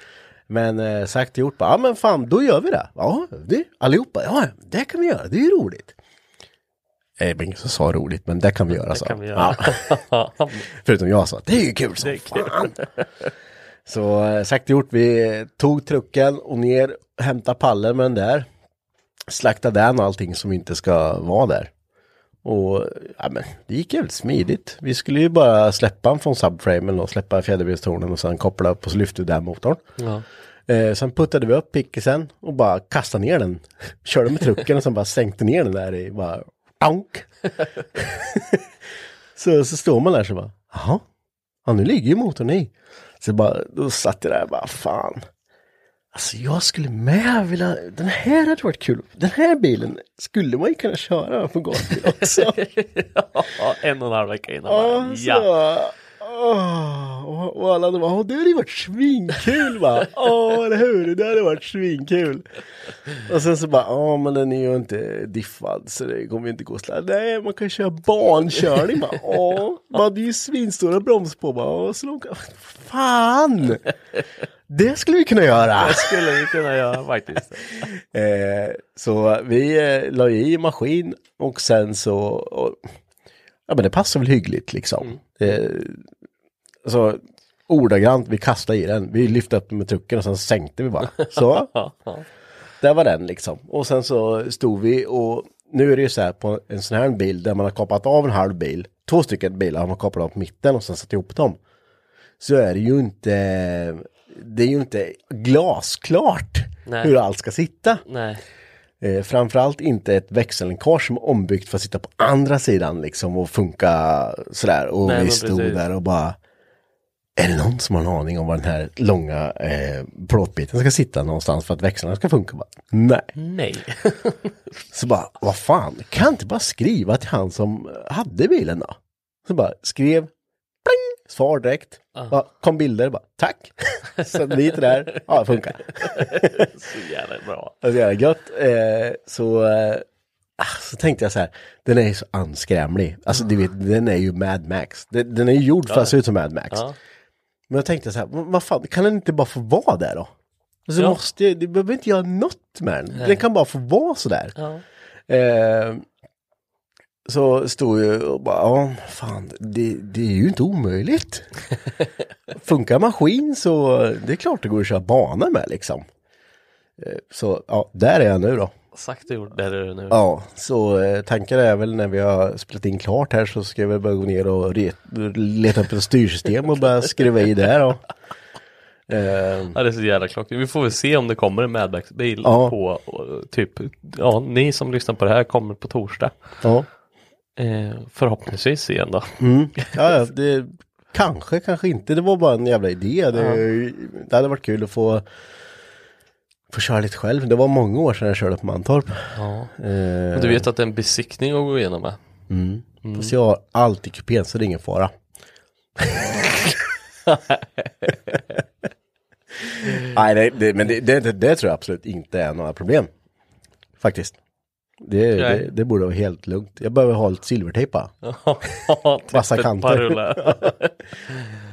Men eh, sagt och gjort, bara, ja men fan, då gör vi det. Ja, det, allihopa, ja, det kan vi göra, det är ju roligt. Det var ingen som sa roligt, men det kan vi göra. Så. kan vi göra. Ja. Förutom jag sa, det är ju kul som Det fan. Så eh, sagt och gjort, vi tog trucken och ner, hämtade pallen med den där. Slaktade den och allting som inte ska vara där. Och ja, men det gick jävligt smidigt. Vi skulle ju bara släppa den från subframen och släppa fjäderbilstornen och sen koppla upp och så lyfte vi den motorn. Ja. Eh, sen puttade vi upp pickisen och bara kastade ner den. Körde med trucken och sen bara sänkte ner den där i bara donk. så, så står man där så bara, jaha, ja nu ligger ju motorn i. Så bara, då satt jag där och bara, fan. Alltså jag skulle med vilja, den här hade varit kul. Den här bilen skulle man ju kunna köra på gatan också. ja, en och en halv vecka innan. Ja, bara, så, ja. Åh, och, och alla de bara, åh det hade ju varit svinkul va? Åh, eller hur? Det hade varit svinkul. Och sen så bara, ja men den är ju inte diffad så det kommer ju inte gå sådär. Nej, man kan köra barnkörning bara. Åh, man hade ju svinstora broms på bara. Åh, så kan... Fan! Det skulle vi kunna göra. Det skulle vi kunna göra faktiskt. Eh, så vi eh, la i maskin och sen så, och, ja men det passar väl hyggligt liksom. Eh, så ordagrant, vi kastade i den, vi lyfte upp den med trucken och sen sänkte vi bara. Så, där var den liksom. Och sen så stod vi och nu är det ju så här på en sån här bil där man har kapat av en halv bil, två stycken bilar har man kapat av på mitten och sen satt ihop dem. Så är det ju inte, det är ju inte glasklart Nej. hur allt ska sitta. Nej. Eh, framförallt inte ett växellänkage som är ombyggt för att sitta på andra sidan liksom och funka sådär. Och Nej, vi stod precis. där och bara Är det någon som har en aning om var den här långa eh, plåtbiten ska sitta någonstans för att växlarna ska funka? Bara, Nej. Nej. Så bara, vad fan, kan inte bara skriva till han som hade bilen då? Så bara skrev, pling, svar direkt. Bara, kom bilder, bara tack. Så lite där, ja det funkar. Så jävla bra. Är jävla gött. Eh, så, eh, ah, så tänkte jag så här, den är ju så anskrämlig. Alltså du vet, den är ju Mad Max. Den, den är ju gjord för att se ut som Mad Max. Ja. Men jag tänkte så här, vad fan, kan den inte bara få vara där då? Alltså Ja. måste, jag- det behöver inte göra något med den. Den kan bara få vara så där. Ja. Eh, så stod ju och bara, ja fan, det, det är ju inte omöjligt. Funkar maskin så det är klart det går att köra bana med liksom. Eh, Så ja, där är jag nu då. Sagt och gjort, där är du nu. Ja, så eh, tanken är väl när vi har spelat in klart här så ska vi börja gå ner och re- leta upp ett styrsystem och börja skruva i där då. Eh, Ja, det är så jävla klockrent. Vi får väl se om det kommer en Mad Max-bil Ja. på, och, typ, ja, ni som lyssnar på det här kommer på torsdag. ja. Eh, förhoppningsvis igen då. Mm. ja, ja, det kanske, kanske inte. Det var bara en jävla idé. Det, det hade varit kul att få få köra lite själv. Det var många år sedan jag körde på Mantorp. Ja. Eh, Och du vet att det är en besiktning att gå igenom med. mm. Fast jag har alltid kupén så det är ingen fara. Nej, det, det, men det, det, det, tror jag absolut inte är några problem. Faktiskt. Det, det, det borde vara helt lugnt. Jag behöver ha lite silvertejp bara. Typ Vassa kanter.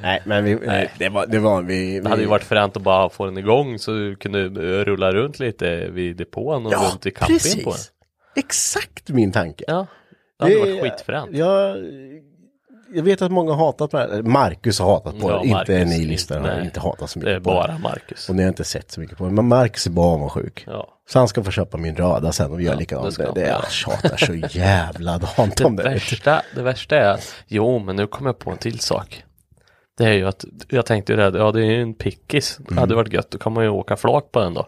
Nej, men vi, nej. Det, var, det var vi... Det hade ju vi- varit fränt att bara få den igång så du kunde eh, rulla runt lite vid depån och runt i campingen på den. Exakt min tanke. Ja, det hade varit skitfränt. Jag, jag vet att många hatat på det här. Marcus har hatat på Ja, det. Inte Marcus, ni lyssnare har inte hatat så Det mycket är på bara det. Marcus. Och ni har inte sett så mycket på det. Men Marcus är bara avundsjuk. Ja. Så han ska få köpa min röda sen och vi gör Ja, likadant. det Det, det, jag göra. tjatar så jävla dant Det om det. värsta, det värsta är att, jo men nu kommer jag på en till sak. Det är ju att, jag tänkte ju det, ja det är ju en pickis. Mm. Det hade varit gött, då kan man ju åka flak på den då.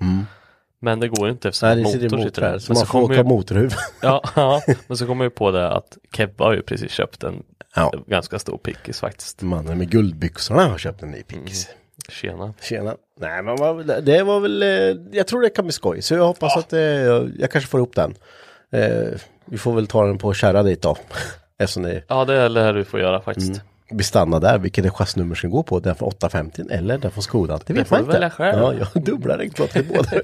Men det går ju inte eftersom Nej, det motor sitter motor där. Så man får åka ju, motorhuv. ja, ja, men så kommer jag ju på det att Kebba har ju precis köpt en Ja. ganska stor pickis faktiskt. Mannen med guldbyxorna har köpt en ny pickis. Tjena. Tjena. Nej men det var väl, eh, jag tror det kan bli skoj. Så jag hoppas att eh, jag, jag kanske får ihop den. Eh, vi får väl ta den på kärra dit då. Eftersom det Ja det är det du får göra faktiskt. Blir stanna där. Vilket är chassinummer ska gå på. Den från 850 eller den från Skodan. Det vet får man inte. välja själv. Ja, jag har dubbla regnplåt till båda.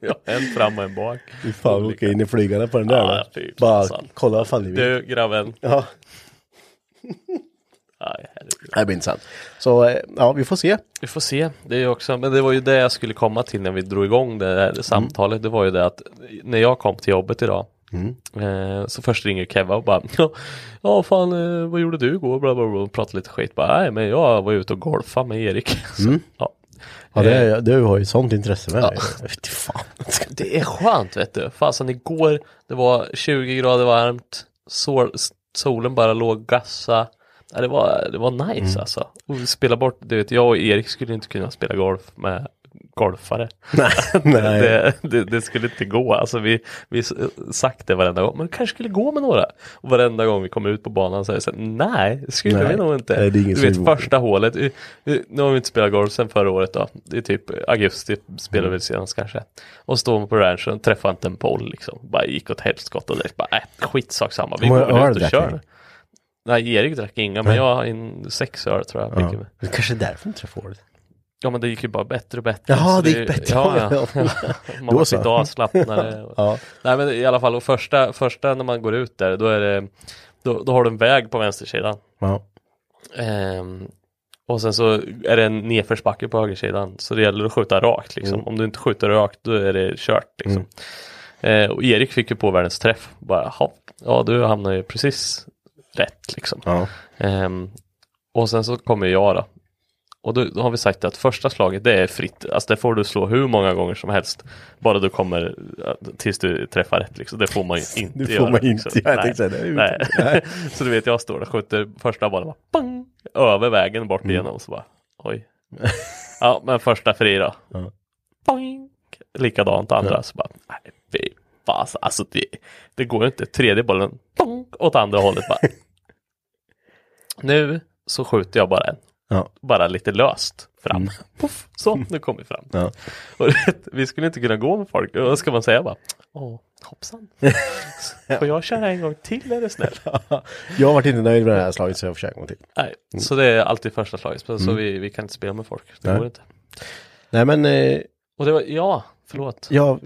Ja, en fram och en bak. Fy fan, åka in i flygarna på den där. Ja, fy Bara fasen. kolla vad fan ni vill. Du grabben. Ja, herregud. det blir intressant. Så eh, ja, vi får se. Vi får se. Det är också, men det var ju det jag skulle komma till när vi drog igång det här samtalet. Det var ju det att när jag kom till jobbet idag eh, så först ringer Keva och bara ja, ja fan eh, vad gjorde du igår? Bla, bla, bla, pratade lite skit. Bara, Nej men jag var ute och golfade med Erik. Så, ja. Ja, det, Eh, du har ju sånt intresse med Ja. fan. Det är skönt vet du. Fasen igår, det var 20 grader varmt, sol, solen bara låg gassa. Ja, det, var, det var nice alltså. Och spela bort, du vet jag och Erik skulle inte kunna spela golf med golfare. Nej, nej. Det, det, det skulle inte gå. Alltså vi, vi sagt det varenda gång, men det kanske skulle gå med några. Och varenda gång vi kommer ut på banan så är det så här, nej, det skulle Nej. vi nog inte. Nej, det är ingen du vet första hålet, nu har vi inte spelat golf sedan förra året då. Det är typ augusti spelade vi senast kanske. Och står man på ranchen, träffar inte en boll liksom. Bara gick åt helskott och det bara, äh, skitsak samma. Vi går väl ut och kör. Nej, Erik drack inga, men jag har in sex öl tror jag. Ja. Det kanske är därför inte jag får det. Ja, men det gick ju bara bättre och bättre. Jaha, det gick bättre. Ja, ja. Man Då så. lite avslappnare. Ja. Nej, men i alla fall, och första, första när man går ut där, då är det, då, då har du en väg på vänstersidan. Ja. Ehm, och sen så är det en nedförsbacke på högersidan. Så det gäller att skjuta rakt liksom. Mm. Om du inte skjuter rakt då är det kört liksom. Eh, och Erik fick ju på världens träff. Bara, "Jaha, ja du hamnar ju precis rätt liksom. Ja. Ehm, och sen så kommer jag då. Och då, då har vi sagt att första slaget det är fritt. Alltså det får du slå hur många gånger som helst. Bara du kommer tills du träffar rätt liksom. Det får man ju inte Det får göra. man inte liksom. Jag Nej. säga det. Nej. Nej. så du vet jag står och skjuter första bollen bara, bang, över vägen bort Mm. igenom så bara oj. ja men första fri då. Ja. Boing. Likadant andra Ja. så bara nej fy fasen. Alltså det, det går ju inte. Tredje bollen bong, åt andra hållet bara. nu så skjuter jag bara en. Ja. Bara lite löst fram. Mm. Puff, så nu kom vi fram. Ja. Och vet, vi skulle inte kunna gå med folk. Vad ska man säga bara? Åh, hoppsan. Får jag köra en gång till är det snäll? Jag har varit inte nöjd med det här slaget så jag försöker en gång till. Nej, så det är alltid första slaget. Så Mm. vi, vi kan inte spela med folk. Det Nej. går inte. Nej men, eh, Och det var, ja, förlåt. ja,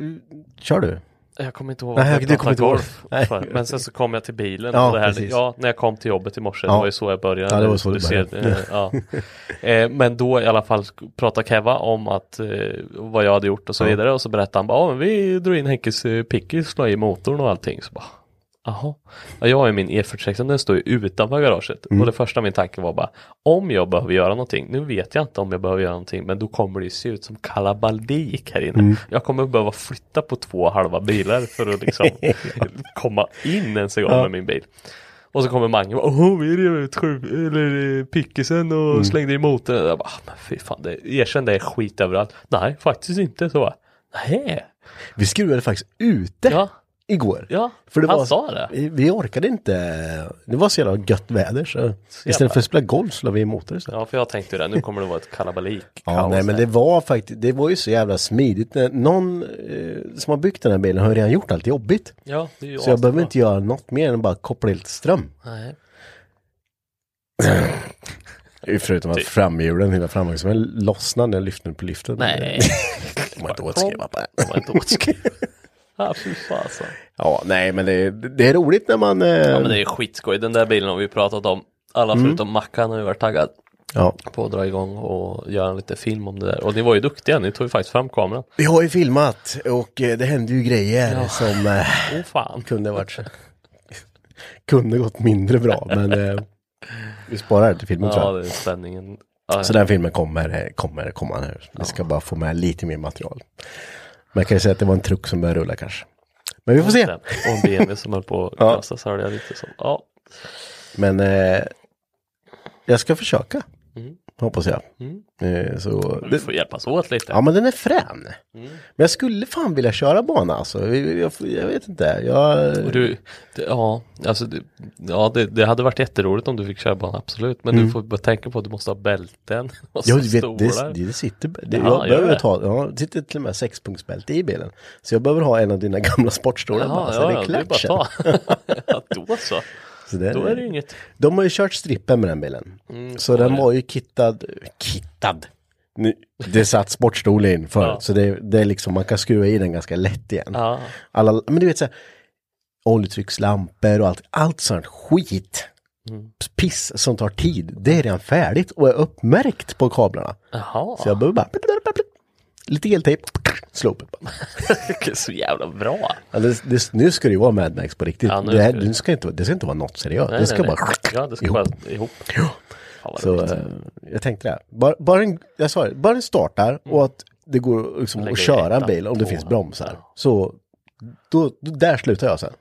kör du? Jag kommer inte ihåg Nej, vad du jag kommer inte ihåg. golf Nej. för. Men sen så kom jag till bilen. Ja, och det här, precis. ja, när jag kom till jobbet i morse. Ja. Det var ju så jag började. Ja, det var så du ser, började. eh, ja. eh, Men då i alla fall pratade Keva om att eh, vad jag hade gjort och så vidare. Och så berättade han bara, men vi drog in Henkes eh, pickis, slå i motorn och allting. Så bara, Jaha, ja, jag har ju min E46, den står ju utanför garaget. Mm. Och det första min tanke var bara, om jag behöver göra någonting, nu vet jag inte om jag behöver göra någonting, men då kommer det ju se ut som kalabalik här inne. Mm. Jag kommer behöva flytta på två halva bilar för att liksom komma in ens en gång Ja. med min bil. Och så kommer Mange och bara, vi rev ut eller eh, pickisen och Mm. slängde i motorn. Jag bara, "Ah, men fy fan, det, erkänn det är skit överallt. Nej, faktiskt inte. Så nej. Vi skruvade faktiskt ute Ja, igår. ja, För det han var, sa det. Vi, vi orkade inte. Det var så jävla gött väder så, istället för att spela golf så la vi i motor istället. Ja, för jag tänkte ju det, nu kommer det vara ett kalabalik. Ja, nej men det var faktiskt, det var ju så jävla smidigt. Någon eh, som har byggt den här bilen har ju redan gjort allt jobbigt. Ja, det är ju Så jag behöver inte göra något mer än bara koppla lite ström. Nej. Förutom att Typ. framhjulen, hela framhjulsdelen lossnade när jag lyfte den på lyften. Nej. Det var inte åtskriva på Det var inte åtskrivet. Ja, fy fasen. Ja, nej men det, det är roligt när man... Eh, Ja, men det är skitskoj. Den där bilen har vi pratat om. Alla Mm. förutom Mackan har ju varit taggad ja. på att dra igång och göra en liten film om det där. Och ni var ju duktiga, ni tog ju faktiskt fram kameran. Vi har ju filmat och eh, det hände ju grejer Ja. som eh, Åh fan. kunde varit kunde gått mindre bra men eh, vi sparar det till filmen tror Ja, jag. det är spänningen. Ja, Så den filmen kommer, eh, kommer komma nu. Vi ska bara få med lite mer material. Jag kan ju säga att det var en truck som började rulla kanske. Men vi får se. Och en BMW som höll på att så hörde jag lite som. Ja. Men eh, jag ska försöka. Mm. Hoppas jag. Mm. Eh, så, Vi får hjälpas åt lite. ja men den är frän. Mm. Men jag skulle fan vilja köra bana alltså. Jag, jag, jag vet inte. Jag, du, det, ja, alltså det, ja det, det hade varit jätteroligt om du fick köra banan, absolut. Men du får bara tänka på att du måste ha bälten Mm. Ja, du vet, det, det, sitter, det, Ja, jag behöver ta, ja, det sitter till och med sexpunktsbälte i bilen. Så jag behöver ha en av dina gamla sportstolar bara, så ja, det ja, är ta. ja, då så. Så det, Då är det ju inget. De har ju kört strippen med den bilen. Mm, så den var ju kittad, kittad. Nu, det satt sportstol in förut, Ja. så det, det är liksom, man kan skruva i den ganska lätt igen. Ja, Alla, men du vet så här, oljetryckslampor och allt, allt sånt skit. Mm. Piss som tar tid, det är redan färdigt och är uppmärkt på kablarna. jaha. Så jag behöver bara lite eltejp, det. så jävla bra. Ja, det, det, nu ska det ju vara Mad Max på riktigt. Ja, nu det, här, det, ska inte, det ska inte vara något seriöst. Nej, det ska nej, bara... nej. Ja, det ska ihop. bara ihop. Fan, vad Så eh, jag tänkte det. Bara, bara, en, jag sa det, bara den startar och att det går liksom att köra en bil om det finns bromsar. Ja. Så då, då, där slutar jag sen.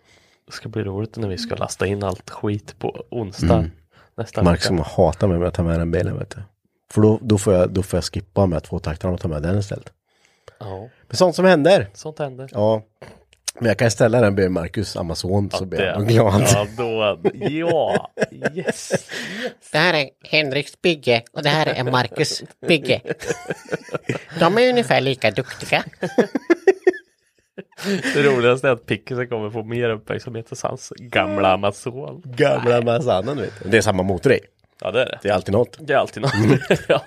Det ska bli roligt när vi ska lasta in allt skit på onsdag. Mm. Nästa Mark som hatar mig med att ta med den bilen vet du. För då, då, får jag, då får jag skippa med tvåtaktaren och ta med den istället. Ja, Men sånt som händer. sånt händer. Ja. Men jag kan ställa den bredvid Marcus Amazon så blir jag glad. Ja, då, ja, yes. Det här är Henriks bygge och det här är Marcus bygge. De är ungefär lika duktiga. Det roligaste är att Pickesen kommer få mer uppmärksamhet än hans gamla Amazon. Gamla Amazon, vet du. Det är samma motor i. Ja det är det. Det är alltid något. Det är alltid något. ja.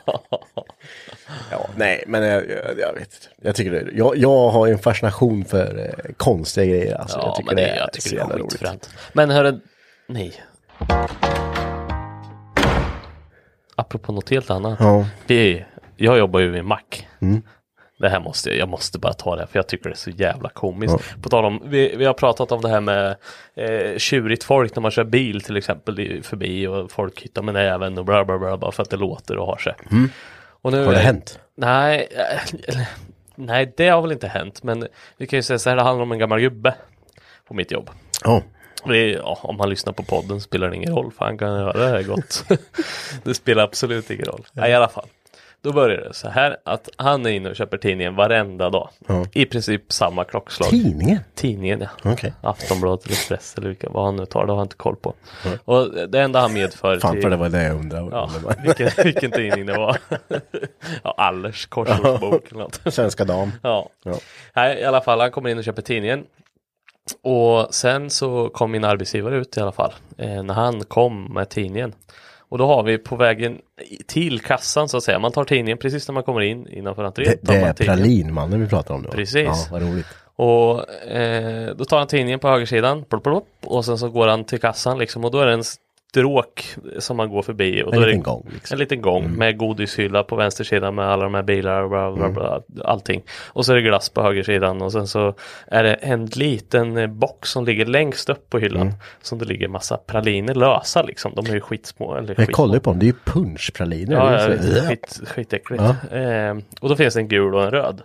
Ja, nej, men jag, jag, jag vet. Jag tycker det, jag, jag har en fascination för eh, konstiga grejer. Alltså, ja jag tycker men det det, är jag tycker så det är jävla roligt. skitfränt. Men hörru, nej. Apropå något helt annat. Ja. Vi, jag jobbar ju i Mac. Mm. Det här måste jag, jag måste bara ta det för jag tycker det är så jävla komiskt. På tal om, vi, vi har pratat om det här med eh, tjurigt folk när man kör bil till exempel i- förbi och folk hittar med näven och bla bla bla bara för att det låter och har sig. Och nu, Mm. Har det hänt? Nej, eh, nej det har väl inte hänt men vi kan ju säga så här, det handlar om en gammal gubbe på mitt jobb. Det är, ja, om han lyssnar på podden spelar det ingen roll för han kan göra det här gott. det spelar absolut ingen roll. Nej, i alla fall. Då börjar det så här att han är inne och köper tidningen varenda dag. Ja. I princip samma klockslag. Tidningen? Tidningen ja. Okej. Aftonbladet eller Express eller vilka, vad han nu tar, det har jag inte koll på. Och det enda han medför Fan till... för det var det jag undrade. Ja, vilken, vilken tidning det var. ja, Allers korsordsbok eller något. Svenska dam. Ja. Ja. Nej, i alla fall, han kommer in och köper tidningen. Och sen så kom min arbetsgivare ut i alla fall, eh, när han kom med tidningen. Och då har vi på vägen till kassan så att säga, man tar tidningen precis när man kommer in innanför entrén. Det, det är pralinmannen vi pratar om nu. Precis. Ja, vad roligt. Och eh, då tar han tidningen på högersidan plupp, plupp, och sen så går han till kassan liksom och då är det en stråk som man går förbi. Och En då är liten det, gång, liksom. En liten gång med godishylla på vänster sida med alla de här bilar och bla, bla, bla, allting. Och så är det glass på högersidan och sen så är det en liten eh, box som ligger längst upp på hyllan. Som det ligger massa praliner lösa liksom. De är ju skitsmå. Eller Jag skitsmå. kollar ju på dem, det är ju punschpraliner. Ja, Det är ja, så- skit, skitäckligt. Ja. Ehm, och då finns det en gul och en röd.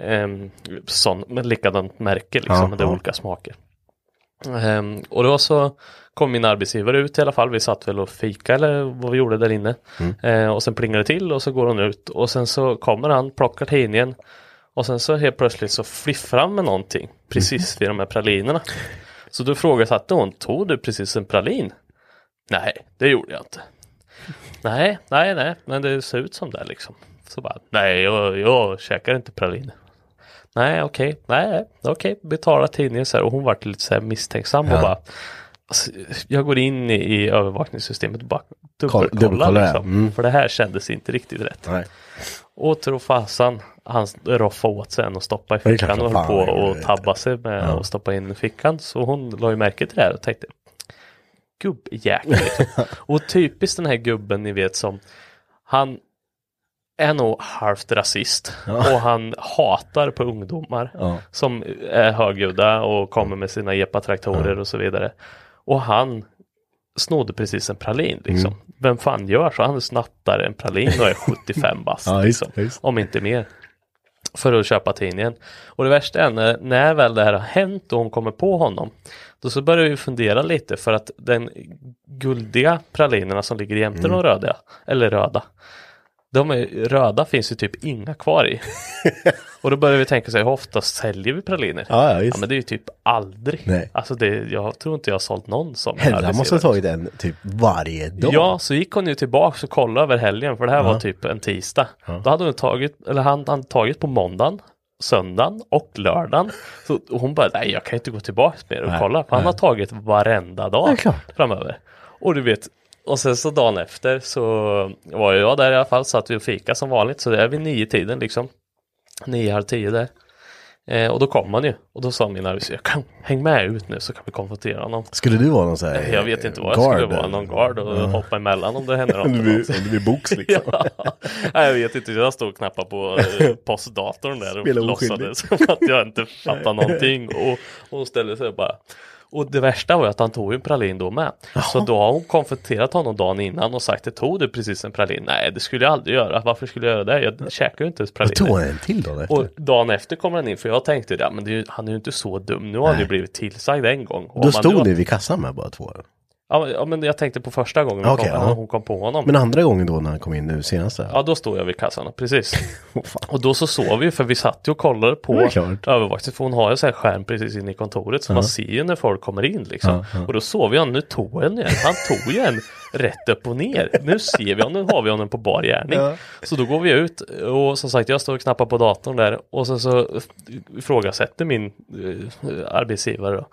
Ehm, sån, med likadant märke liksom, Ja, men det är olika smaker. Ehm, och då så kom min arbetsgivare ut i alla fall. Vi satt väl och fika eller vad vi gjorde där inne. Mm. Ehm, och sen plingar det till och så går hon ut och sen så kommer han, plockar tidningen och sen så helt plötsligt så fliffar han med någonting precis vid de här pralinerna. Så då ifrågasatte hon, tog du precis en pralin? Nej, det gjorde jag inte. Nej, nej, nej, men det ser ut som det liksom. Så bara, nej, jag, jag käkar inte praliner. Nej, okej, nej, okej, betala tidningen så här. Och hon vart lite så här misstänksam och Ja. bara, alltså, jag går in i, i övervakningssystemet och bara Koll- dubbelkollar dubbelkollar, liksom. Mm. För det här kändes inte riktigt rätt. Nej. Och tro fasan, han roffade åt sig en och stoppade i fickan och höll på och tabba sig med Ja. att stoppa in i fickan. Så hon la ju märke till det här och tänkte gubbjäkel. Och typiskt den här gubben ni vet som han är nog halvt rasist Ja. och han hatar på ungdomar Ja. som är högljudda och kommer med sina epatraktorer och så vidare. Och han snodde precis en pralin liksom. Mm. Vem fan gör så? Han snattar en pralin och är 75 bast Ja, liksom. Om inte mer. För att köpa tidningen. Och det värsta är när, när väl det här har hänt och hon kommer på honom. Då så börjar vi fundera lite för att den guldiga pralinerna som ligger jämte Mm. de röda, eller röda. De är, röda finns ju typ inga kvar i. och då börjar vi tänka sig, hur ofta säljer vi praliner? Ja, ja, visst. men det är ju typ aldrig. Nej. Alltså det, jag tror inte jag har sålt någon som Hedda måste ha tagit en typ varje dag. Ja, så gick hon ju tillbaka och kollade över helgen för det här var typ en tisdag. Då hade hon tagit, eller han hade tagit på måndagen, söndagen och lördagen. Så och hon bara, nej jag kan inte gå tillbaka mer och Nej, kolla. För han har tagit varenda dag framöver. Och du vet, och sen så dagen efter så var jag där i alla fall, satt vi och fika som vanligt. Så det är vid nio tiden liksom. Nio, halv tio där. Eh, och då kom han ju. Och då sa min arbetsgivare, "Kom, häng med ut nu så kan vi konfrontera honom. Skulle du vara någon sån här Jag vet inte vad jag guard, skulle vara, någon guard och Ja. hoppa emellan om det händer något. Du blir- du blir box liksom. ja. Nej, jag vet inte, jag stod och knappade på eh, postdatorn där och Spela låtsades som att jag inte fattade någonting. Och hon ställde sig och bara och det värsta var ju att han tog en pralin då med. Så då har hon konfronterat honom dagen innan och sagt det tog du precis en pralin? Nej det skulle jag aldrig göra. Varför skulle jag göra det? Jag käkar ju inte ens Då tog han praliner. en till då efter. Och dagen efter kommer han in för jag tänkte ja men det är, ju- han är ju inte så dum. Nu har han ju blivit tillsagd en gång. Och Då stod ni vid kassan med bara två? Ja, men jag tänkte på första gången Okej, kom, ja. hon kom på honom. Men andra gången då när han kom in nu senast? Ja, då stod jag vid kassan, precis. Fan. Och då så såg vi, för vi satt ju och kollade på övervakningen, för hon har ju här skärm precis inne i kontoret, så man ser ju när folk kommer in liksom. Ja, ja. Och då såg vi honom, nu tog han en, han tog ju en rätt upp och ner. Nu ser vi honom, nu har vi honom på bar gärning. Ja. Så då går vi ut och som sagt, jag står och knappar på datorn där och sen så ifrågasätter min eh, arbetsgivare då,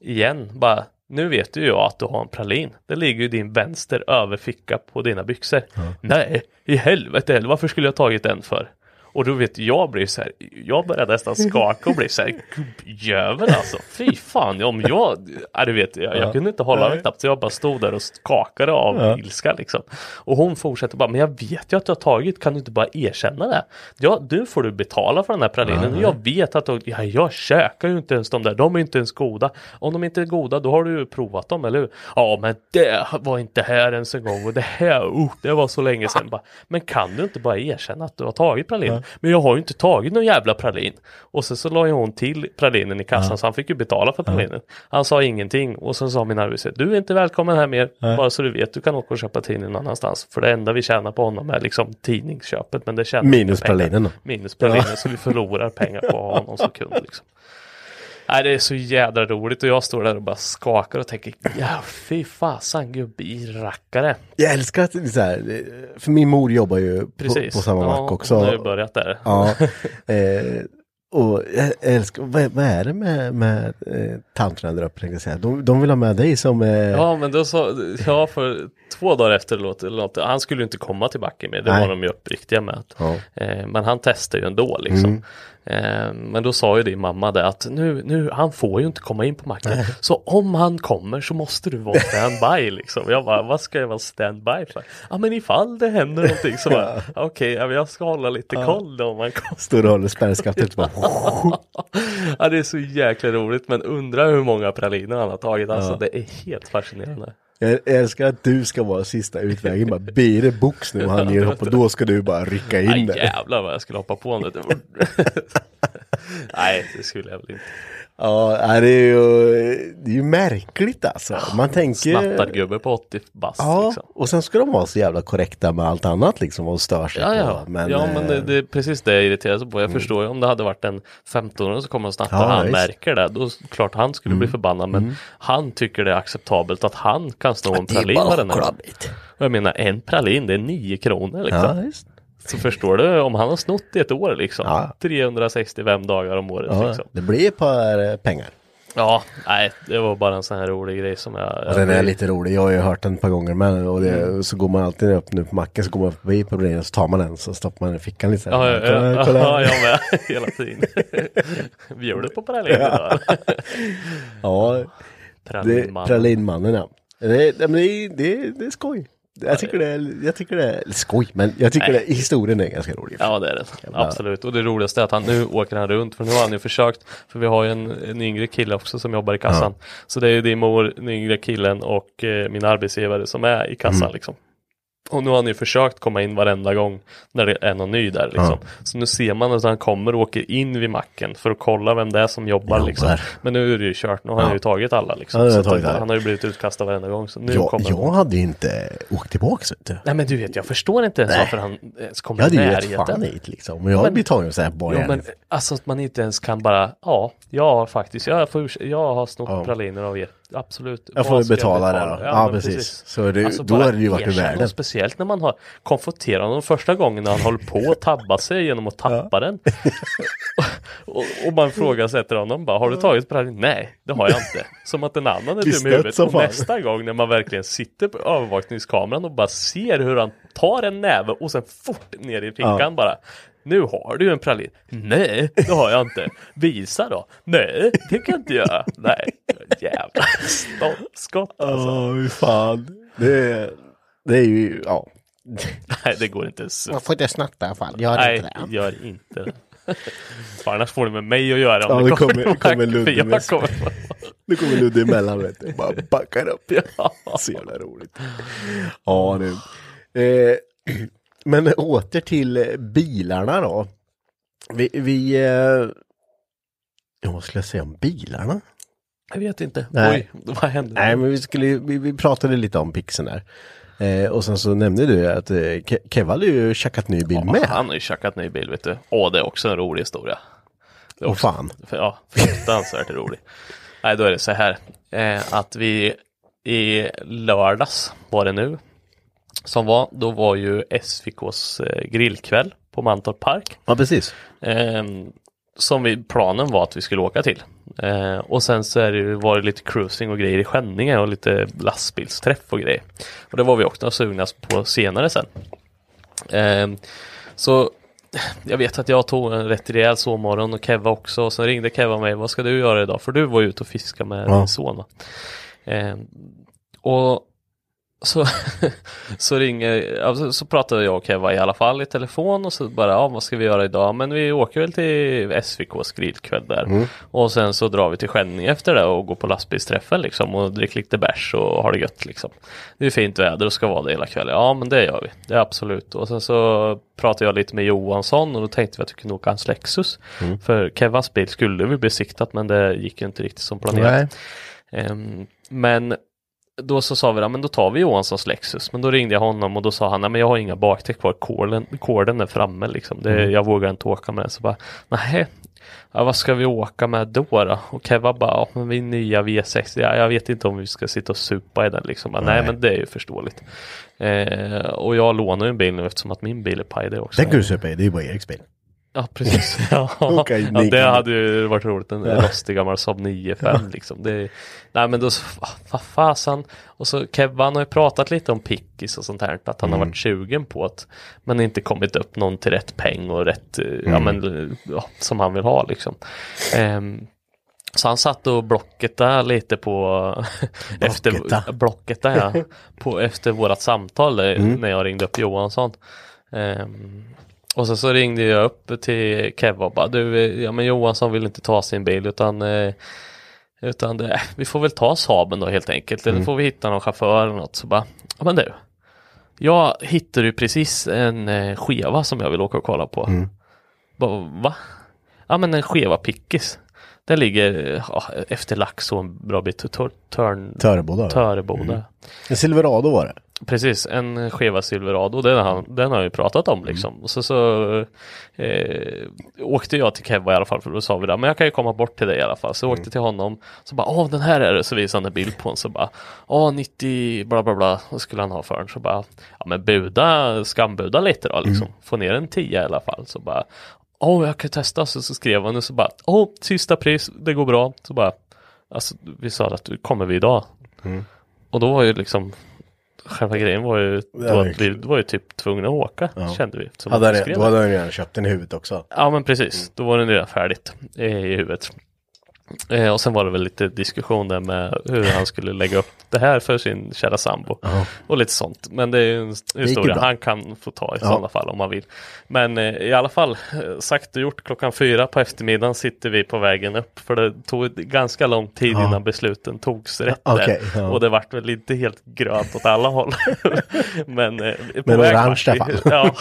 igen, bara nu vet du ju att du har en pralin. Det ligger ju din vänster överficka på dina byxor. Nej, i helvete, varför skulle jag tagit den för? Och då vet jag blir så här, jag börjar nästan skaka och blir så här, gubbjävel alltså. Fy fan, om jag, ja, du vet, jag, jag kunde inte hålla mig knappt. Så jag bara stod där och skakade av Ja. ilska liksom. Och hon fortsätter bara, men jag vet ju att du har tagit, kan du inte bara erkänna det? Ja, nu får du betala för den här pralinen. Och jag vet att du, ja, jag käkar ju inte ens de där, de är inte ens goda. Om de inte är goda, då har du ju provat dem, eller hur? Ja, men det var inte här ens en gång och det här, oh, det var så länge sedan. Bara, men kan du inte bara erkänna att du har tagit pralinen? Men jag har ju inte tagit någon jävla pralin. Och sen så la ju hon till pralinen i kassan så han fick ju betala för pralinen. Han sa ingenting och sen sa min arbetsgivare, du är inte välkommen här mer, bara så du vet, du kan åka och köpa tidning någon annanstans. För det enda vi tjänar på honom är liksom tidningsköpet. Men det tjänar Minus pralinen. Minus pralinen, så vi förlorar pengar på honom som kund liksom. Nej, det är så jädra roligt och jag står där och bara skakar och tänker, ja fy fasan gubbi-rackare. Jag älskar att det är så här, för min mor jobbar ju på, Precis. på samma ja, mack också. Hon har ju börjat där. Ja, eh, och jag älskar, vad, vad är det med, med eh, tanterna där uppe tänkte jag säga? De, de vill ha med dig som, eh, Ja men då sa, ja för två dagar efter eller något, han skulle inte komma till backen med, det Nej. var de ju uppriktiga med. Ja. Eh, men han testade ju ändå liksom. Eh, men då sa ju din mamma det att nu, nu, han får ju inte komma in på macken. Så om han kommer så måste du vara standby liksom. Jag bara, vad ska jag vara standby för? Ja men ifall det händer någonting så bara, okej, men jag ska hålla lite koll då om han kommer. står och håller spärrskaftet bara. ja det är så jäkla roligt men undrar hur många praliner han har tagit alltså. Det är helt fascinerande. Jag älskar att du ska vara sista utvägen. Bara blir det box nu och han ger upp och då ska du bara rycka in där. jävlar vad jag skulle hoppa på honom. Nej det skulle jag väl inte. Ja, det är ju, det är ju märkligt alltså. Man tänker... Snattargubbe på 80 bast Ja, liksom. och sen ska de vara så jävla korrekta med allt annat liksom och stör sig Ja, på. ja. Men, ja, men det, eh, det är precis det jag irriterar sig på. Jag förstår ju om det hade varit en 15-åring som kommer och snattar Ja, och han visst. märker det. Då klart han skulle bli förbannad. Men han tycker det är acceptabelt att han kan stå en pralin gång. klabbigt. Och Jag menar en pralin det är 9 kronor liksom. Ja. Så förstår du om han har snott i ett år liksom. Ja. 365 dagar om året Ja, liksom. det blir ett par eh, pengar. Ja, nej, det var bara en sån här rolig grej som jag... Och den är lite rolig, jag har ju hört den ett par gånger men och det, Mm. så går man alltid upp nu på macken så går man förbi på bredden så tar man den så stoppar man den i fickan lite. Ja, ja, Kolla, ja, kolla. ja, jag med hela tiden. Bjuder på pralin idag. ja det, Pralinmannen. pralinmannen ja. Det, det, det, det är skoj. Jag tycker det är, jag tycker det är, skoj, men jag tycker det, historien är ganska rolig. Ja det är det, absolut. Och det roligaste är att han nu åker han runt, för nu har han ju försökt, för vi har ju en, en yngre kille också som jobbar i kassan. Så det är ju din mor, den yngre killen och eh, min arbetsgivare som är i kassan Mm. liksom. Och nu har han ju försökt komma in varenda gång när det är någon ny där liksom. Så nu ser man att han kommer och åker in vid macken för att kolla vem det är som jobbar, Jobbar. liksom. Men nu är det ju kört, nu har han Ja. ju tagit alla liksom. Ja, han tagit att han har ju blivit utkastad varenda gång. Så nu Jag, kommer jag hade ju inte åkt tillbaks vet du. Nej men du vet, jag förstår inte ens Nej. varför han ens kommer Jag hade i ju gett närheten. fan hit liksom. Men jag hade blivit tagen så här bara Jo, men alltså att man inte ens kan bara, ja, jag har faktiskt, jag, får, jag har snott Ja. praliner av er, absolut. Jag får betala det då. Ja, men precis. Så det- då bara hade det ju varit erkänna, världen. Speciellt när man har konfronterat honom första gången när han håller på att tabba sig genom att tappa den. och, och man frågasätter honom bara, har du tagit pralin? Nej, det har jag inte. Som att en annan är dum i huvudet. Och nästa gång när man verkligen sitter på övervakningskameran och bara ser hur han tar en näve och sen fort ner i fickan Ja. bara. Nu har du en pralin. Nej, det har jag inte. Visa då. Nej, det kan jag inte göra. Nej, jävla ståndskott alltså. Åh, hur fan. Det, är- det är ju, ja. Nej, det går inte ens. Man får inte snatta i alla fall. Gör Nej, inte det. gör inte det. För annars får det med mig att göra. Ja, om det det kommer- kommer, kommer Ludde med- kommer, Nu kommer Ludde emellan vet du. Bara backar upp. ja. Så jävla roligt. Ja du. Eh, men åter till eh, bilarna då. Vi, vi eh, ja, vad skulle jag säga om bilarna? Jag vet inte. Nej. Oj, vad hände? Nej, men vi, skulle, vi, vi pratade lite om pixeln där. Eh, och sen så nämnde du att eh, Ke- Kev hade ju tjackat ny bil Ja, med. Han har ju tjackat ny bil vet du. Åh, det är också en rolig historia. Det är Åh, också, fan. För, ja, fruktansvärt rolig. Nej, då är det så här. Eh, att vi i lördags var det nu. Som var, då var ju SVKs eh, grillkväll på Mantorp Park. Ja, precis. Eh, som vi, planen var att vi skulle åka till. Eh, och sen så är det, var det lite cruising och grejer i Skänninge och lite lastbilsträff och grejer. Och det var vi också sugna på senare sen. Eh, så jag vet att jag tog en rätt rejäl sovmorgon och Keva också. Och sen ringde Keva mig, vad ska du göra idag? För du var ute och fiska med Ja. din son va? Eh, och så, så ringer, så pratade jag och Keva i alla fall i telefon och så bara, ja vad ska vi göra idag? Men vi åker väl till SVKs grillkväll där. Och sen så drar vi till Skänninge efter det och går på lastbilsträffen liksom och dricker lite bärs och har det gött liksom. Det är fint väder och ska vara det hela kvällen. Ja men det gör vi, det är absolut. Och sen så pratade jag lite med Johansson och då tänkte vi att vi kunde åka hans Lexus. För Kevas bil skulle vi besiktat men det gick ju inte riktigt som planerat. Ehm, men då så sa vi, ja, men då tar vi Johanssons Lexus. Men då ringde jag honom och då sa han, nej men jag har inga bakdäck kvar, koden är framme liksom. Det, Jag vågar inte åka med den. Så bara, nej, ja, vad ska vi åka med då då? Och Keva bara, ja men vi nya V6, ja, jag vet inte om vi ska sitta och supa i den liksom. Bara, nej. Nej. men det är ju förståeligt. Eh, och jag lånar ju en bil nu eftersom att min bil är paj det också. Den kan du köpa i, det är ju bara Eriks bil. Ja, precis. Ja, Okej, ja, det hade ju varit roligt. En rostig gammal Saab 9-5 liksom. Det, nej men då, så, vad fasen. Och så Kevin har ju pratat lite om pickis och sånt här. Att han har varit sugen på det. Men inte kommit upp någon till rätt peng och rätt, eh, ja men, ja, som han vill ha liksom. Ehm, så han satt och blocketa lite på efter blocketa ja, på, efter vårat samtal där, när jag ringde upp Johansson. Ehm, och så, så ringde jag upp till Kev och bara du, ja men Johansson vill inte ta sin bil utan eh, utan det, vi får väl ta Saaben då helt enkelt. Eller får vi hitta någon chaufför eller något. Så bara, ja men du. Jag hittade ju precis en eh, skeva som jag vill åka och kolla på. Bara, Va? Ja men en skeva pickis. Den ligger ja, efter Laxå en bra bit. Tör, törn, Töreboda. Töreboda. En Silverado var det. Precis, en skeva Silverado, den har, den har ju pratat om liksom. Och så, så eh, åkte jag till Keva i alla fall, för då sa vi det, men jag kan ju komma bort till dig i alla fall. Så jag åkte till honom, så bara, åh den här är det, så visade han en bild på den, så bara, åh 90 bla bla bla, vad skulle han ha för den? Så bara, ja men buda, skambuda lite då liksom, få ner en 10 i alla fall. Så bara, åh jag kan testa, så, så skrev han och så bara, åh sista pris, det går bra. Så bara, alltså vi sa att kommer vi idag? Och då var ju liksom Själva grejen var ju, då, att vi var ju typ tvungna att åka, Ja. kände vi. Som Hade skrev då det. hade han redan köpt den i huvudet också. Ja men precis, då var det redan färdigt eh, i huvudet. Eh, och sen var det väl lite diskussion där med hur han skulle lägga upp det här för sin kära sambo. Ja. Och lite sånt. Men det är ju en historia han kan få ta i Ja. sådana fall om han vill. Men eh, i alla fall, eh, sagt och gjort, klockan fyra på eftermiddagen sitter vi på vägen upp. För det tog ganska lång tid Ja. innan besluten togs rätt ja. Och det vart väl inte helt grönt åt alla håll. Men, eh, på Men väg alla vi. Ja,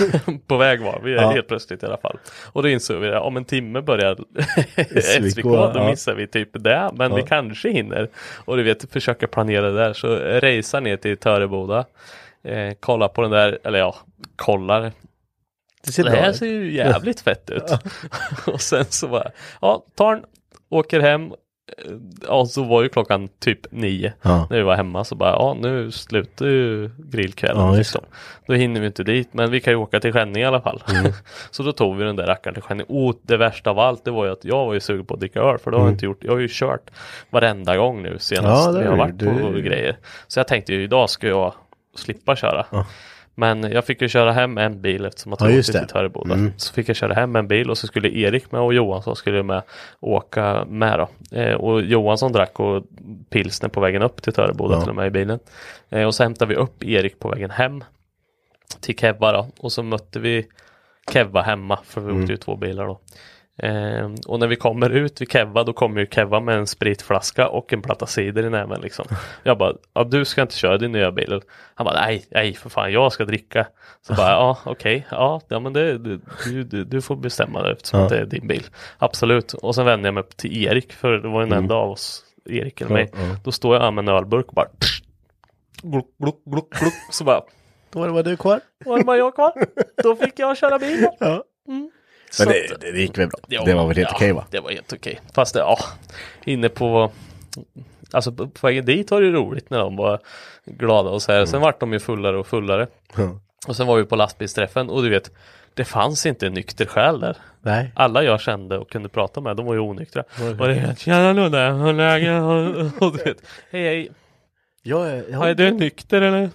på väg var vi Ja. helt plötsligt i alla fall. Och då insåg vi att om en timme börjar SVK, då missar vi typ det. Men vi kanske hinner. Och du vet, försöka planera det där. Så resa ner till Töreboda. Eh, kolla på den där, eller ja, kollar. Det ser Det här ser ju jävligt fett ut. och sen så bara, ja, tar den, åker hem. Ja, så var ju klockan typ nio Ja. när vi var hemma. Så bara, ja nu slutar ju grillkvällen. Ja, liksom. Då hinner vi inte dit, men vi kan ju åka till Skänninge i alla fall. Mm. så då tog vi den där rackaren till Skänninge. Och det värsta av allt, det var ju att jag var ju sugen på att dricka öl. För det har jag inte gjort. Jag har ju kört varenda gång nu senast Mm. Ja, det vi har varit på Du- grejer. Så jag tänkte ju idag ska jag slippa köra. Men jag fick ju köra hem en bil eftersom att Ja, jag just åkte till Töreboda. Mm. Så fick jag köra hem en bil och så skulle Erik med och Johansson skulle med åka med då. Eh, och Johansson drack och pilsner på vägen upp till Töreboda Ja. till och med i bilen. Eh, och så hämtade vi upp Erik på vägen hem till Kevva då. Och så mötte vi Kevva hemma för vi åkte ju två bilar då. Eh, och när vi kommer ut vid Kevva då kommer ju Kevva med en spritflaska och en platta cider i näven liksom. Jag bara, ja du ska inte köra din nya bil. Han bara, nej, nej för fan jag ska dricka. Så bara, ja okej, ja, ja men det, du, du, du får bestämma det eftersom Ja. det är din bil. Absolut. Och sen vände jag mig upp till Erik för det var den enda av oss Erik eller mig. Då står jag med en ölburk och bara gluck, gluck, gluck, gluck. Så bara, Då var du kvar. var det bara jag kvar? Då fick jag köra bil. Ja. Mm. Så Men att- det, det gick väl bra? Ja, det var väl helt ja, okej va? Det var helt okej. Fast det, ja, inne på Alltså på på vägen dit var det roligt när de var glada och så här. Sen vart de ju fullare och fullare. Ja. Och sen var vi på lastbilsträffen och du vet, det fanns inte en nykter själ där. Nej. Alla jag kände och kunde prata med, de var ju onyktra. Och det är tjena Ludde, hur läget? Och- du vet, hej hej, Jag är, Ja, är du nykter eller?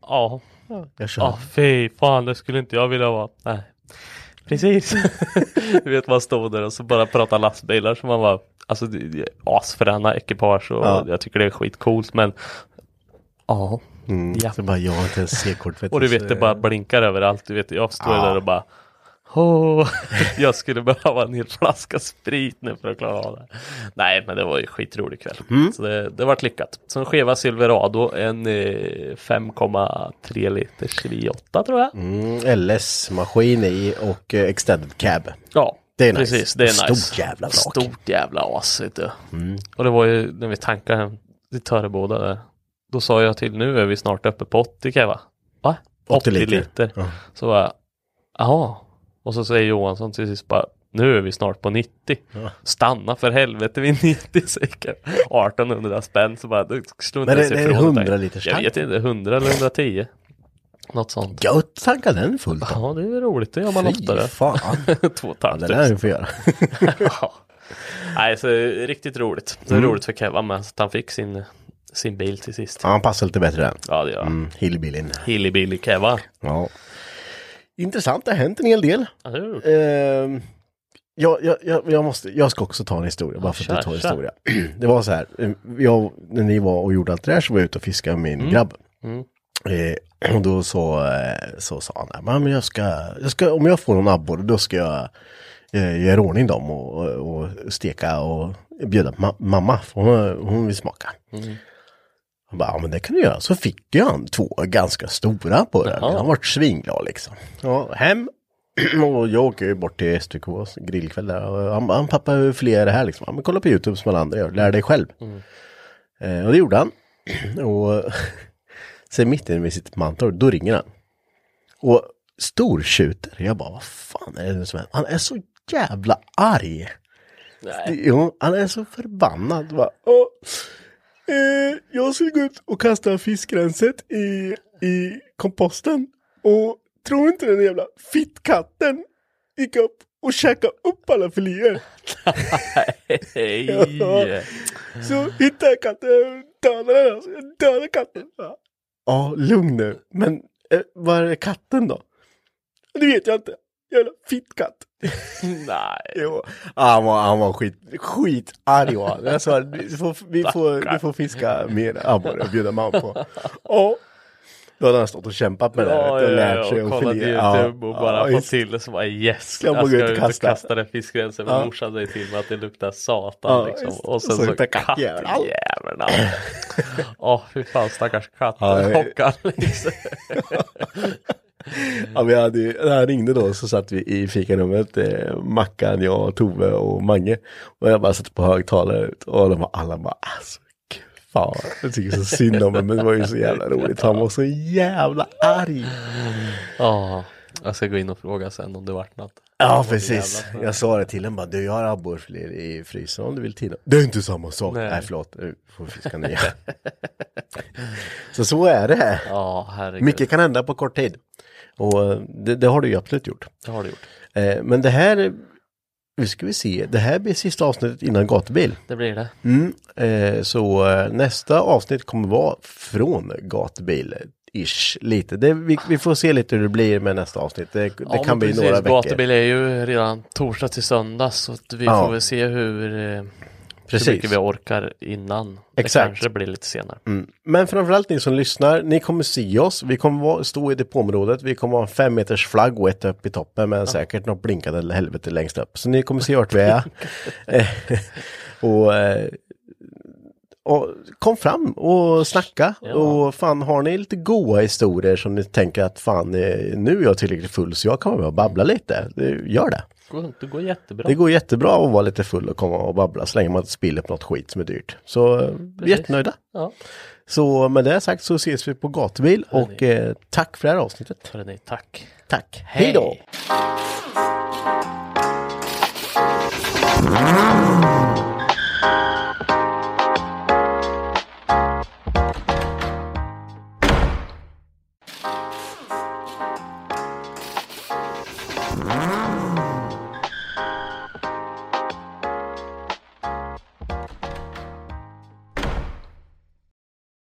Ja. jag kör. Ja, fy fan, det skulle inte jag vilja vara. Nej. Precis. du vet, man stod där och så bara prata lastbilar som man var, alltså det det är asfräna ekipage och Ja. jag tycker det är skitcoolt men ja. Mm. Ja. Så bara, jag har inte ens C-kort. Och du vet, det bara blinkar överallt. Du vet, jag står Ja. där och bara Åh, jag skulle behöva en hel flaska sprit nu för att klara av det. Nej, men det var ju skitrolig kväll. Mm. Så det, det vart lyckat. Så en skeva Silverado, en eh, 5,3 liters V8 tror jag. Mm, LS-maskin i och eh, extended cab. Ja, Det är nice. precis. Det är Stort nice. jävla vrak. Mm. Stort jävla as, vet du. Och det var ju när vi tankade hem till Töreboda där. Då sa jag till nu är vi snart uppe på 80 Keva. Va? 80 liter. Ja. Så var jag, jaha. Och så säger Johansson till sist bara, nu är vi snart på 90. Stanna för helvete vid 90 säger jag. 1800 spänn så bara, slå Men det- sig det är ifrån 100 tanken. liters Jag vet inte, 100 eller 110. Något sånt. Gött tanka den fullt. då. Ja, det är roligt, det gör man Fy oftare. fan. Två Ja, det tusen. där du får göra. Ja. Nej, så riktigt roligt. Det är Mm. roligt för Kevin med att han fick sin, sin bil till sist. Ja, han passar lite bättre. Ja, det gör han. Mm, Hillbillyn. Hilly Keva. Ja. Intressant, det har hänt en hel del. Ehm, jag, jag, jag, jag, måste, jag ska också ta en historia, bara för att ta en kör. historia. Det var så här, eh, jag, när ni var och gjorde allt det där så var jag ute och fiskade med min grabb. Mm. Eh, och då så, eh, så sa han, "Ja, men jag ska, jag ska, om jag får någon abborre då ska jag eh, göra ordning dem och, och, och steka och bjuda ma- mamma, för hon, hon vill smaka. Mm. Han bara, ja men det kan du göra. Så fick jag han två ganska stora på. Jaha. Han vart svinglad liksom. Ja, hem. och jag åker ju bort till STKs grillkväll där. Och han bara, pappa hur fler är det här liksom? Ja, men kolla på YouTube som alla andra gör. Lär dig själv. Eh, och det gjorde han. och sen mitt inne vid sitt Mantorp, då ringer han. Och stortjuter. Jag bara, vad fan är det som händer? Han är så jävla arg. Nej. Jo, han är så förbannad. Bara, "Åh, eh, jag skulle gå ut och kasta fiskrenset i, i komposten. Och tror inte den jävla fittkatten gick upp och käkade upp alla filéer. Ja. Så hittade jag katten, dödade den. Alltså. Jag dödade katten. Ja, ja lugn nu. Men eh, var är katten då? Det vet jag inte. Jävla fittkatt. Nej. Jo, han var, han var skit, skitarg var han. Jag sa, vi får, vi får, vi får fiska mer abborre och bjuda man på. Ja. Då hade han stått och kämpat med det Ja, och ja, lärt sig och kollat. YouTube och bara ja, fått till det så bara yes. Jag jag ska ut och och kasta? kasta den fiskgränsen. Ja. morsan säger till mig att det luktar satan Ja, liksom. Och sen Och så så, kattjäveln. Åh fy fan stackars katt. Ja, det- Hockan liksom. Ja, vi hade, ju- när han ringde då så satt vi i fikarummet, eh, Mackan, jag, Tove och Mange. Och jag bara satt på högtalare och de var alla bara alltså, fan, jag tycker så synd om honom men det var ju så jävla roligt. Han var så jävla arg. Ja, jag ska gå in och fråga sen om det vart något. Ja, precis. Jag sa det till honom bara, du jag har abborrfiléer i frysen om du vill till Det är inte samma sak. Nej. Nej, förlåt, nu får vi fiska nya. så så är det. Ja, herregud. Mycket kan hända på kort tid. Och eh, det, det har du ju absolut gjort. Det har du gjort. Eh, men det här, nu ska vi se, det här blir sista avsnittet innan gatubil. Det blir det. Mm. Eh, så eh, nästa avsnitt kommer vara från gatubil. Ish, lite. Det, vi, vi får se lite hur det blir med nästa avsnitt. Det, det Ja, kan bli precis. några veckor. Gatubil är ju redan torsdag till söndag så vi Ja. får väl se hur, eh, Precis. hur mycket vi orkar innan. Exakt. Det kanske blir lite senare. Mm. Men framförallt ni som lyssnar, ni kommer se oss. Vi kommer vara, stå i depåområdet. Vi kommer ha en fem meters flagg och ett upp i toppen men säkert något blinkande helvete längst upp. Så ni kommer se vart vi är. Eh, och eh, och kom fram och snacka. Ja. Och fan, har ni lite goa historier som ni tänker att fan, eh, nu är jag tillräckligt full så jag kan vara med och babbla lite. Gör det. Det går jättebra. Det går jättebra att vara lite full och komma och babbla så länge man inte spiller på något skit som är dyrt. Så vi är jättenöjda. Ja. Så med det sagt så ses vi på gatubil och eh, tack för det här avsnittet. Hörrni, tack. Tack. Hej då! Mm.